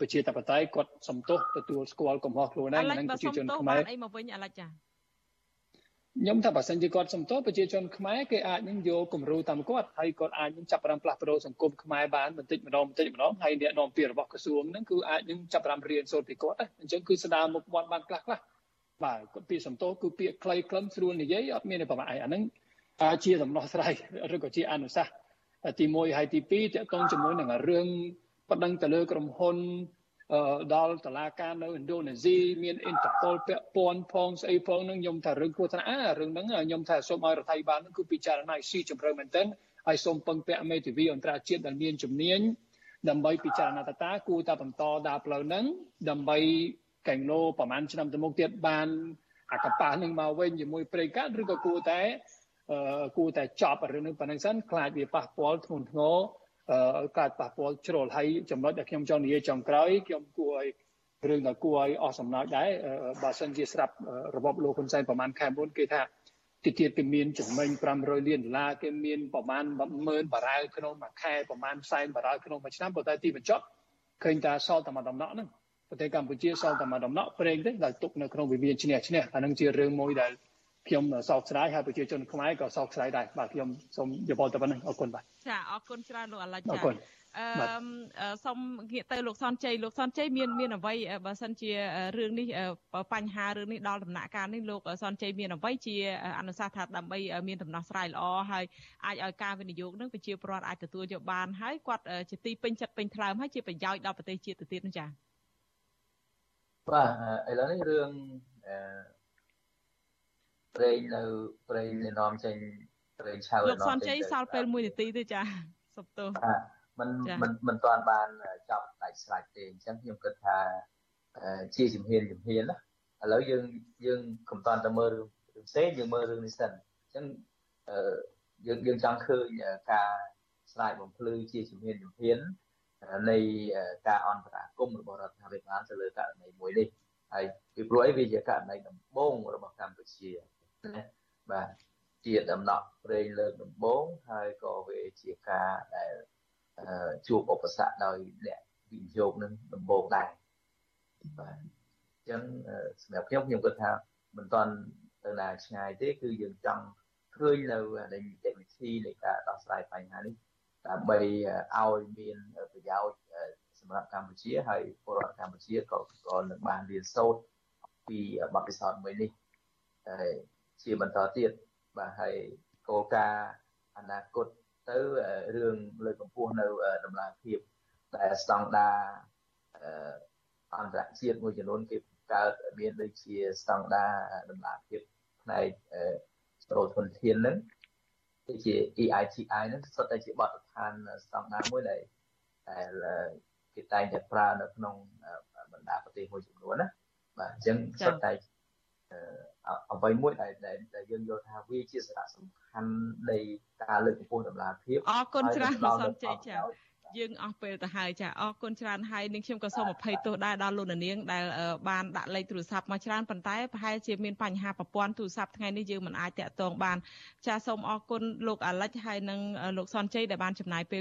ប្រជាធិបតេយ្យគាត់សំទោសទទួលស្គាល់កំហុសខ្លួនឯងនិងប្រជាជនខ្មែរអីមកវិញអាឡិចចាខ្ញុំថាបើសិនជាគាត់សំទោសប្រជាជនខ្មែរគេអាចនឹងយកគំរូតាមគាត់ហើយគាត់អាចនឹងចាប់ផ្ដើមផ្លាស់ប្ដូរសង្គមខ្មែរបានបន្តិចម្ដងបន្តិចម្ដងហើយអ្នកនាំពាក្យរបស់ក្រសួងហ្នឹងគឺអាចនឹងចាប់ផ្ដើមរៀនសូត្រពីគាត់ដែរអញ្ចឹងគឺស្ដារមុខមាត់បានខ្លះខ្លះបាទពាក្យសំទោសគឺពាក្យខ្លីខ្លឹមស្រួលនិយាយអត់មានប្រមាថអីអាហ្នឹង ជាដំណោះស្រាយឬក៏ជាអនុសាសន៍ទី1ហើយទី2តកតងជាមួយនឹងរឿងបដិងទៅលើក្រុមហ៊ុនដល់តឡាការនៅឥណ្ឌូនេស៊ីមានអ៊ីនតឺប៉ុលពាក់ព័ន្ធផងស្អីផងនឹងខ្ញុំថារឿងគួរថាអារឿងហ្នឹងខ្ញុំថាសូមឲ្យរដ្ឋាភិបាលហ្នឹងគឺពិចារណាស៊ីជម្រៅមែនទែនហើយសូមពឹងពាក់មេធាវីអន្តរជាតិដែលមានជំនាញដើម្បីពិចារណាតតាគួរតែបន្តដើរផ្លូវហ្នឹងដើម្បីកែងលោប្រហែលឆ្នាំទៅមុខទៀតបានអាកប៉ាស់នឹងមកវិញជាមួយប្រេងកាតឬក៏គួរតែ គួរតែចប់រឿងនេះប៉ុណ្្នឹងសិនខ្លាចវាប៉ះពាល់ធ្ងន់ធ្ងរកើតប៉ះពាល់ជ្រុលហើយចំណុចដែលខ្ញុំចង់និយាយចុងក្រោយខ្ញុំគួរឲ្យរឿងដែលគួរឲ្យអស់សំណើចដែរបើសិនជាស្រាប់របបលោកហ៊ុនសែនប្រហែលខែមុនគេថាទីទៀតគេមានចំណេញ500លានដុល្លារគេមានប្រហែល10000បារ៉ែលក្នុងមួយខែប្រហែល40បារ៉ែលក្នុងមួយឆ្នាំប៉ុន្តែទីបញ្ចប់ឃើញថាសល់តែមួយដំណក់ហ្នឹងប្រទេសកម្ពុជាសល់តែមួយដំណក់ប្រេងទេដែលទុកនៅក្នុងវិមានឈ្នះឈ្នះអានឹងជារឿងមួយដែល ខ្ញុំសោកស្ដាយហើយប្រជាជនខ្មែរក៏សោកស្ដាយដែរបាទខ្ញុំសូមយោបល់តែប៉ុណ្្នឹងអរគុណបាទចាអរគុណច្រើនលោកអាឡិចចាអរគុណអឺសូមងាកទៅលោកសនជ័យលោកសនជ័យមានមានអ្វីបើសិនជារឿងនេះបញ្ហារឿងនេះដល់ដំណាក់កាលនេះលោកសនជ័យមានអ្វីជាអនុសាសន៍ថាដើម្បីមានដំណោះស្រាយល្អហើយអាចឲ្យការវិនិយោគនឹងប្រជាពលរដ្ឋអាចទទួលយកបានហើយគាត់ជាទីពេញចិត្តពេញថ្លើមហើយជាប្រយោជន៍ដល់ប្រទេសជាតិទៅទៀតនោះចា៎បាទឥឡូវនេះរឿង អឺប្រេងនៅប្រេងនាំចេញប្រេងឆៅលោកសនជ័យសល់ពេល1នាទីទេចាសុំទោសมันมันมันតាន់បានចប់ដាច់ស្រេចទេអញ្ចឹងខ្ញុំគិតថាជាជំហានជំហានណាឥឡូវយើងយើងកុំតាន់តែមើលរឿងផ្សេងយើងមើលរឿងនេះសិនអញ្ចឹងយើងយើងចង់ឃើញការស្រាយបំភ្លឺជាជំហានជំហាននៃការអន្តរាគមរបស់រដ្ឋាភិបាលទៅលើករណីមួយនេះហើយពីព្រោះអីវាជាករណីដំបូងរបស់កម្ពុជា ណាបាទជាដំណក់ប្រេងលើកដំបូងហើយក៏វាជាការដែលជួបឧបសគ្គដោយអ្នកវិនិយោគនឹងដំបូងដែរបាទអញ្ចឹងសម្រាប់ខ្ញុំខ្ញុំគិតថាមិនទាន់ទៅណាឆ្ងាយទេគឺយើងចង់ឃើញនៅនៃនីតិវិធីនៃការដោះស្រាយបញ្ហានេះដើម្បីឲ្យមានប្រយោជន៍សម្រាប់កម្ពុជាហើយពលរដ្ឋកម្ពុជាក៏ក៏នឹងបានរៀនសូត្រពីបទពិសោធន៍មួយនេះហើយ ជាបន្តទៀតបាទហើយគោលការណ៍អនាគតទៅរឿងលើកកម្ពស់នៅតម្លាភាពដែលស្តង់ដារអន្តរជាតិមួយចំនួនគេកើតមានដូចជាស្តង់ដារតម្លាភាពផ្នែកស្រូវធនធានហ្នឹងដូចជា EITI ហ្នឹងសុទ្ធតែជាបទដ្ឋានស្តង់ដារមួយដែលដែលគេតែងតែប្រើនៅក្នុងបណ្ដាប្រទេសមួយចំនួនណាបាទអញ្ចឹងសុទ្ធតែ អ្វីមួយដែលដែលយើងយល់ថាវាជាសារៈសំខាន់នៃការលើកកម្ពស់តម្លាភាពអរគុណច្រើនលោកសំជ័យចាយើងអស់ពេលទៅហើយចាអរគុណច្រើនហើយនឹងខ្ញុំក៏សូមអភ័យទោសដែរដល់លោកនាងដែលបានដាក់លេខទូរស័ព្ទមកច្រើនប៉ុន្តែប្រហែលជាមានបញ្ហាប្រព័ន្ធទូរស័ព្ទថ្ងៃនេះយើងមិនអាចតាក់ទងបានចាសូមអរគុណលោកអាលិចហើយនិងលោកសនជ័យដែលបានចំណាយពេល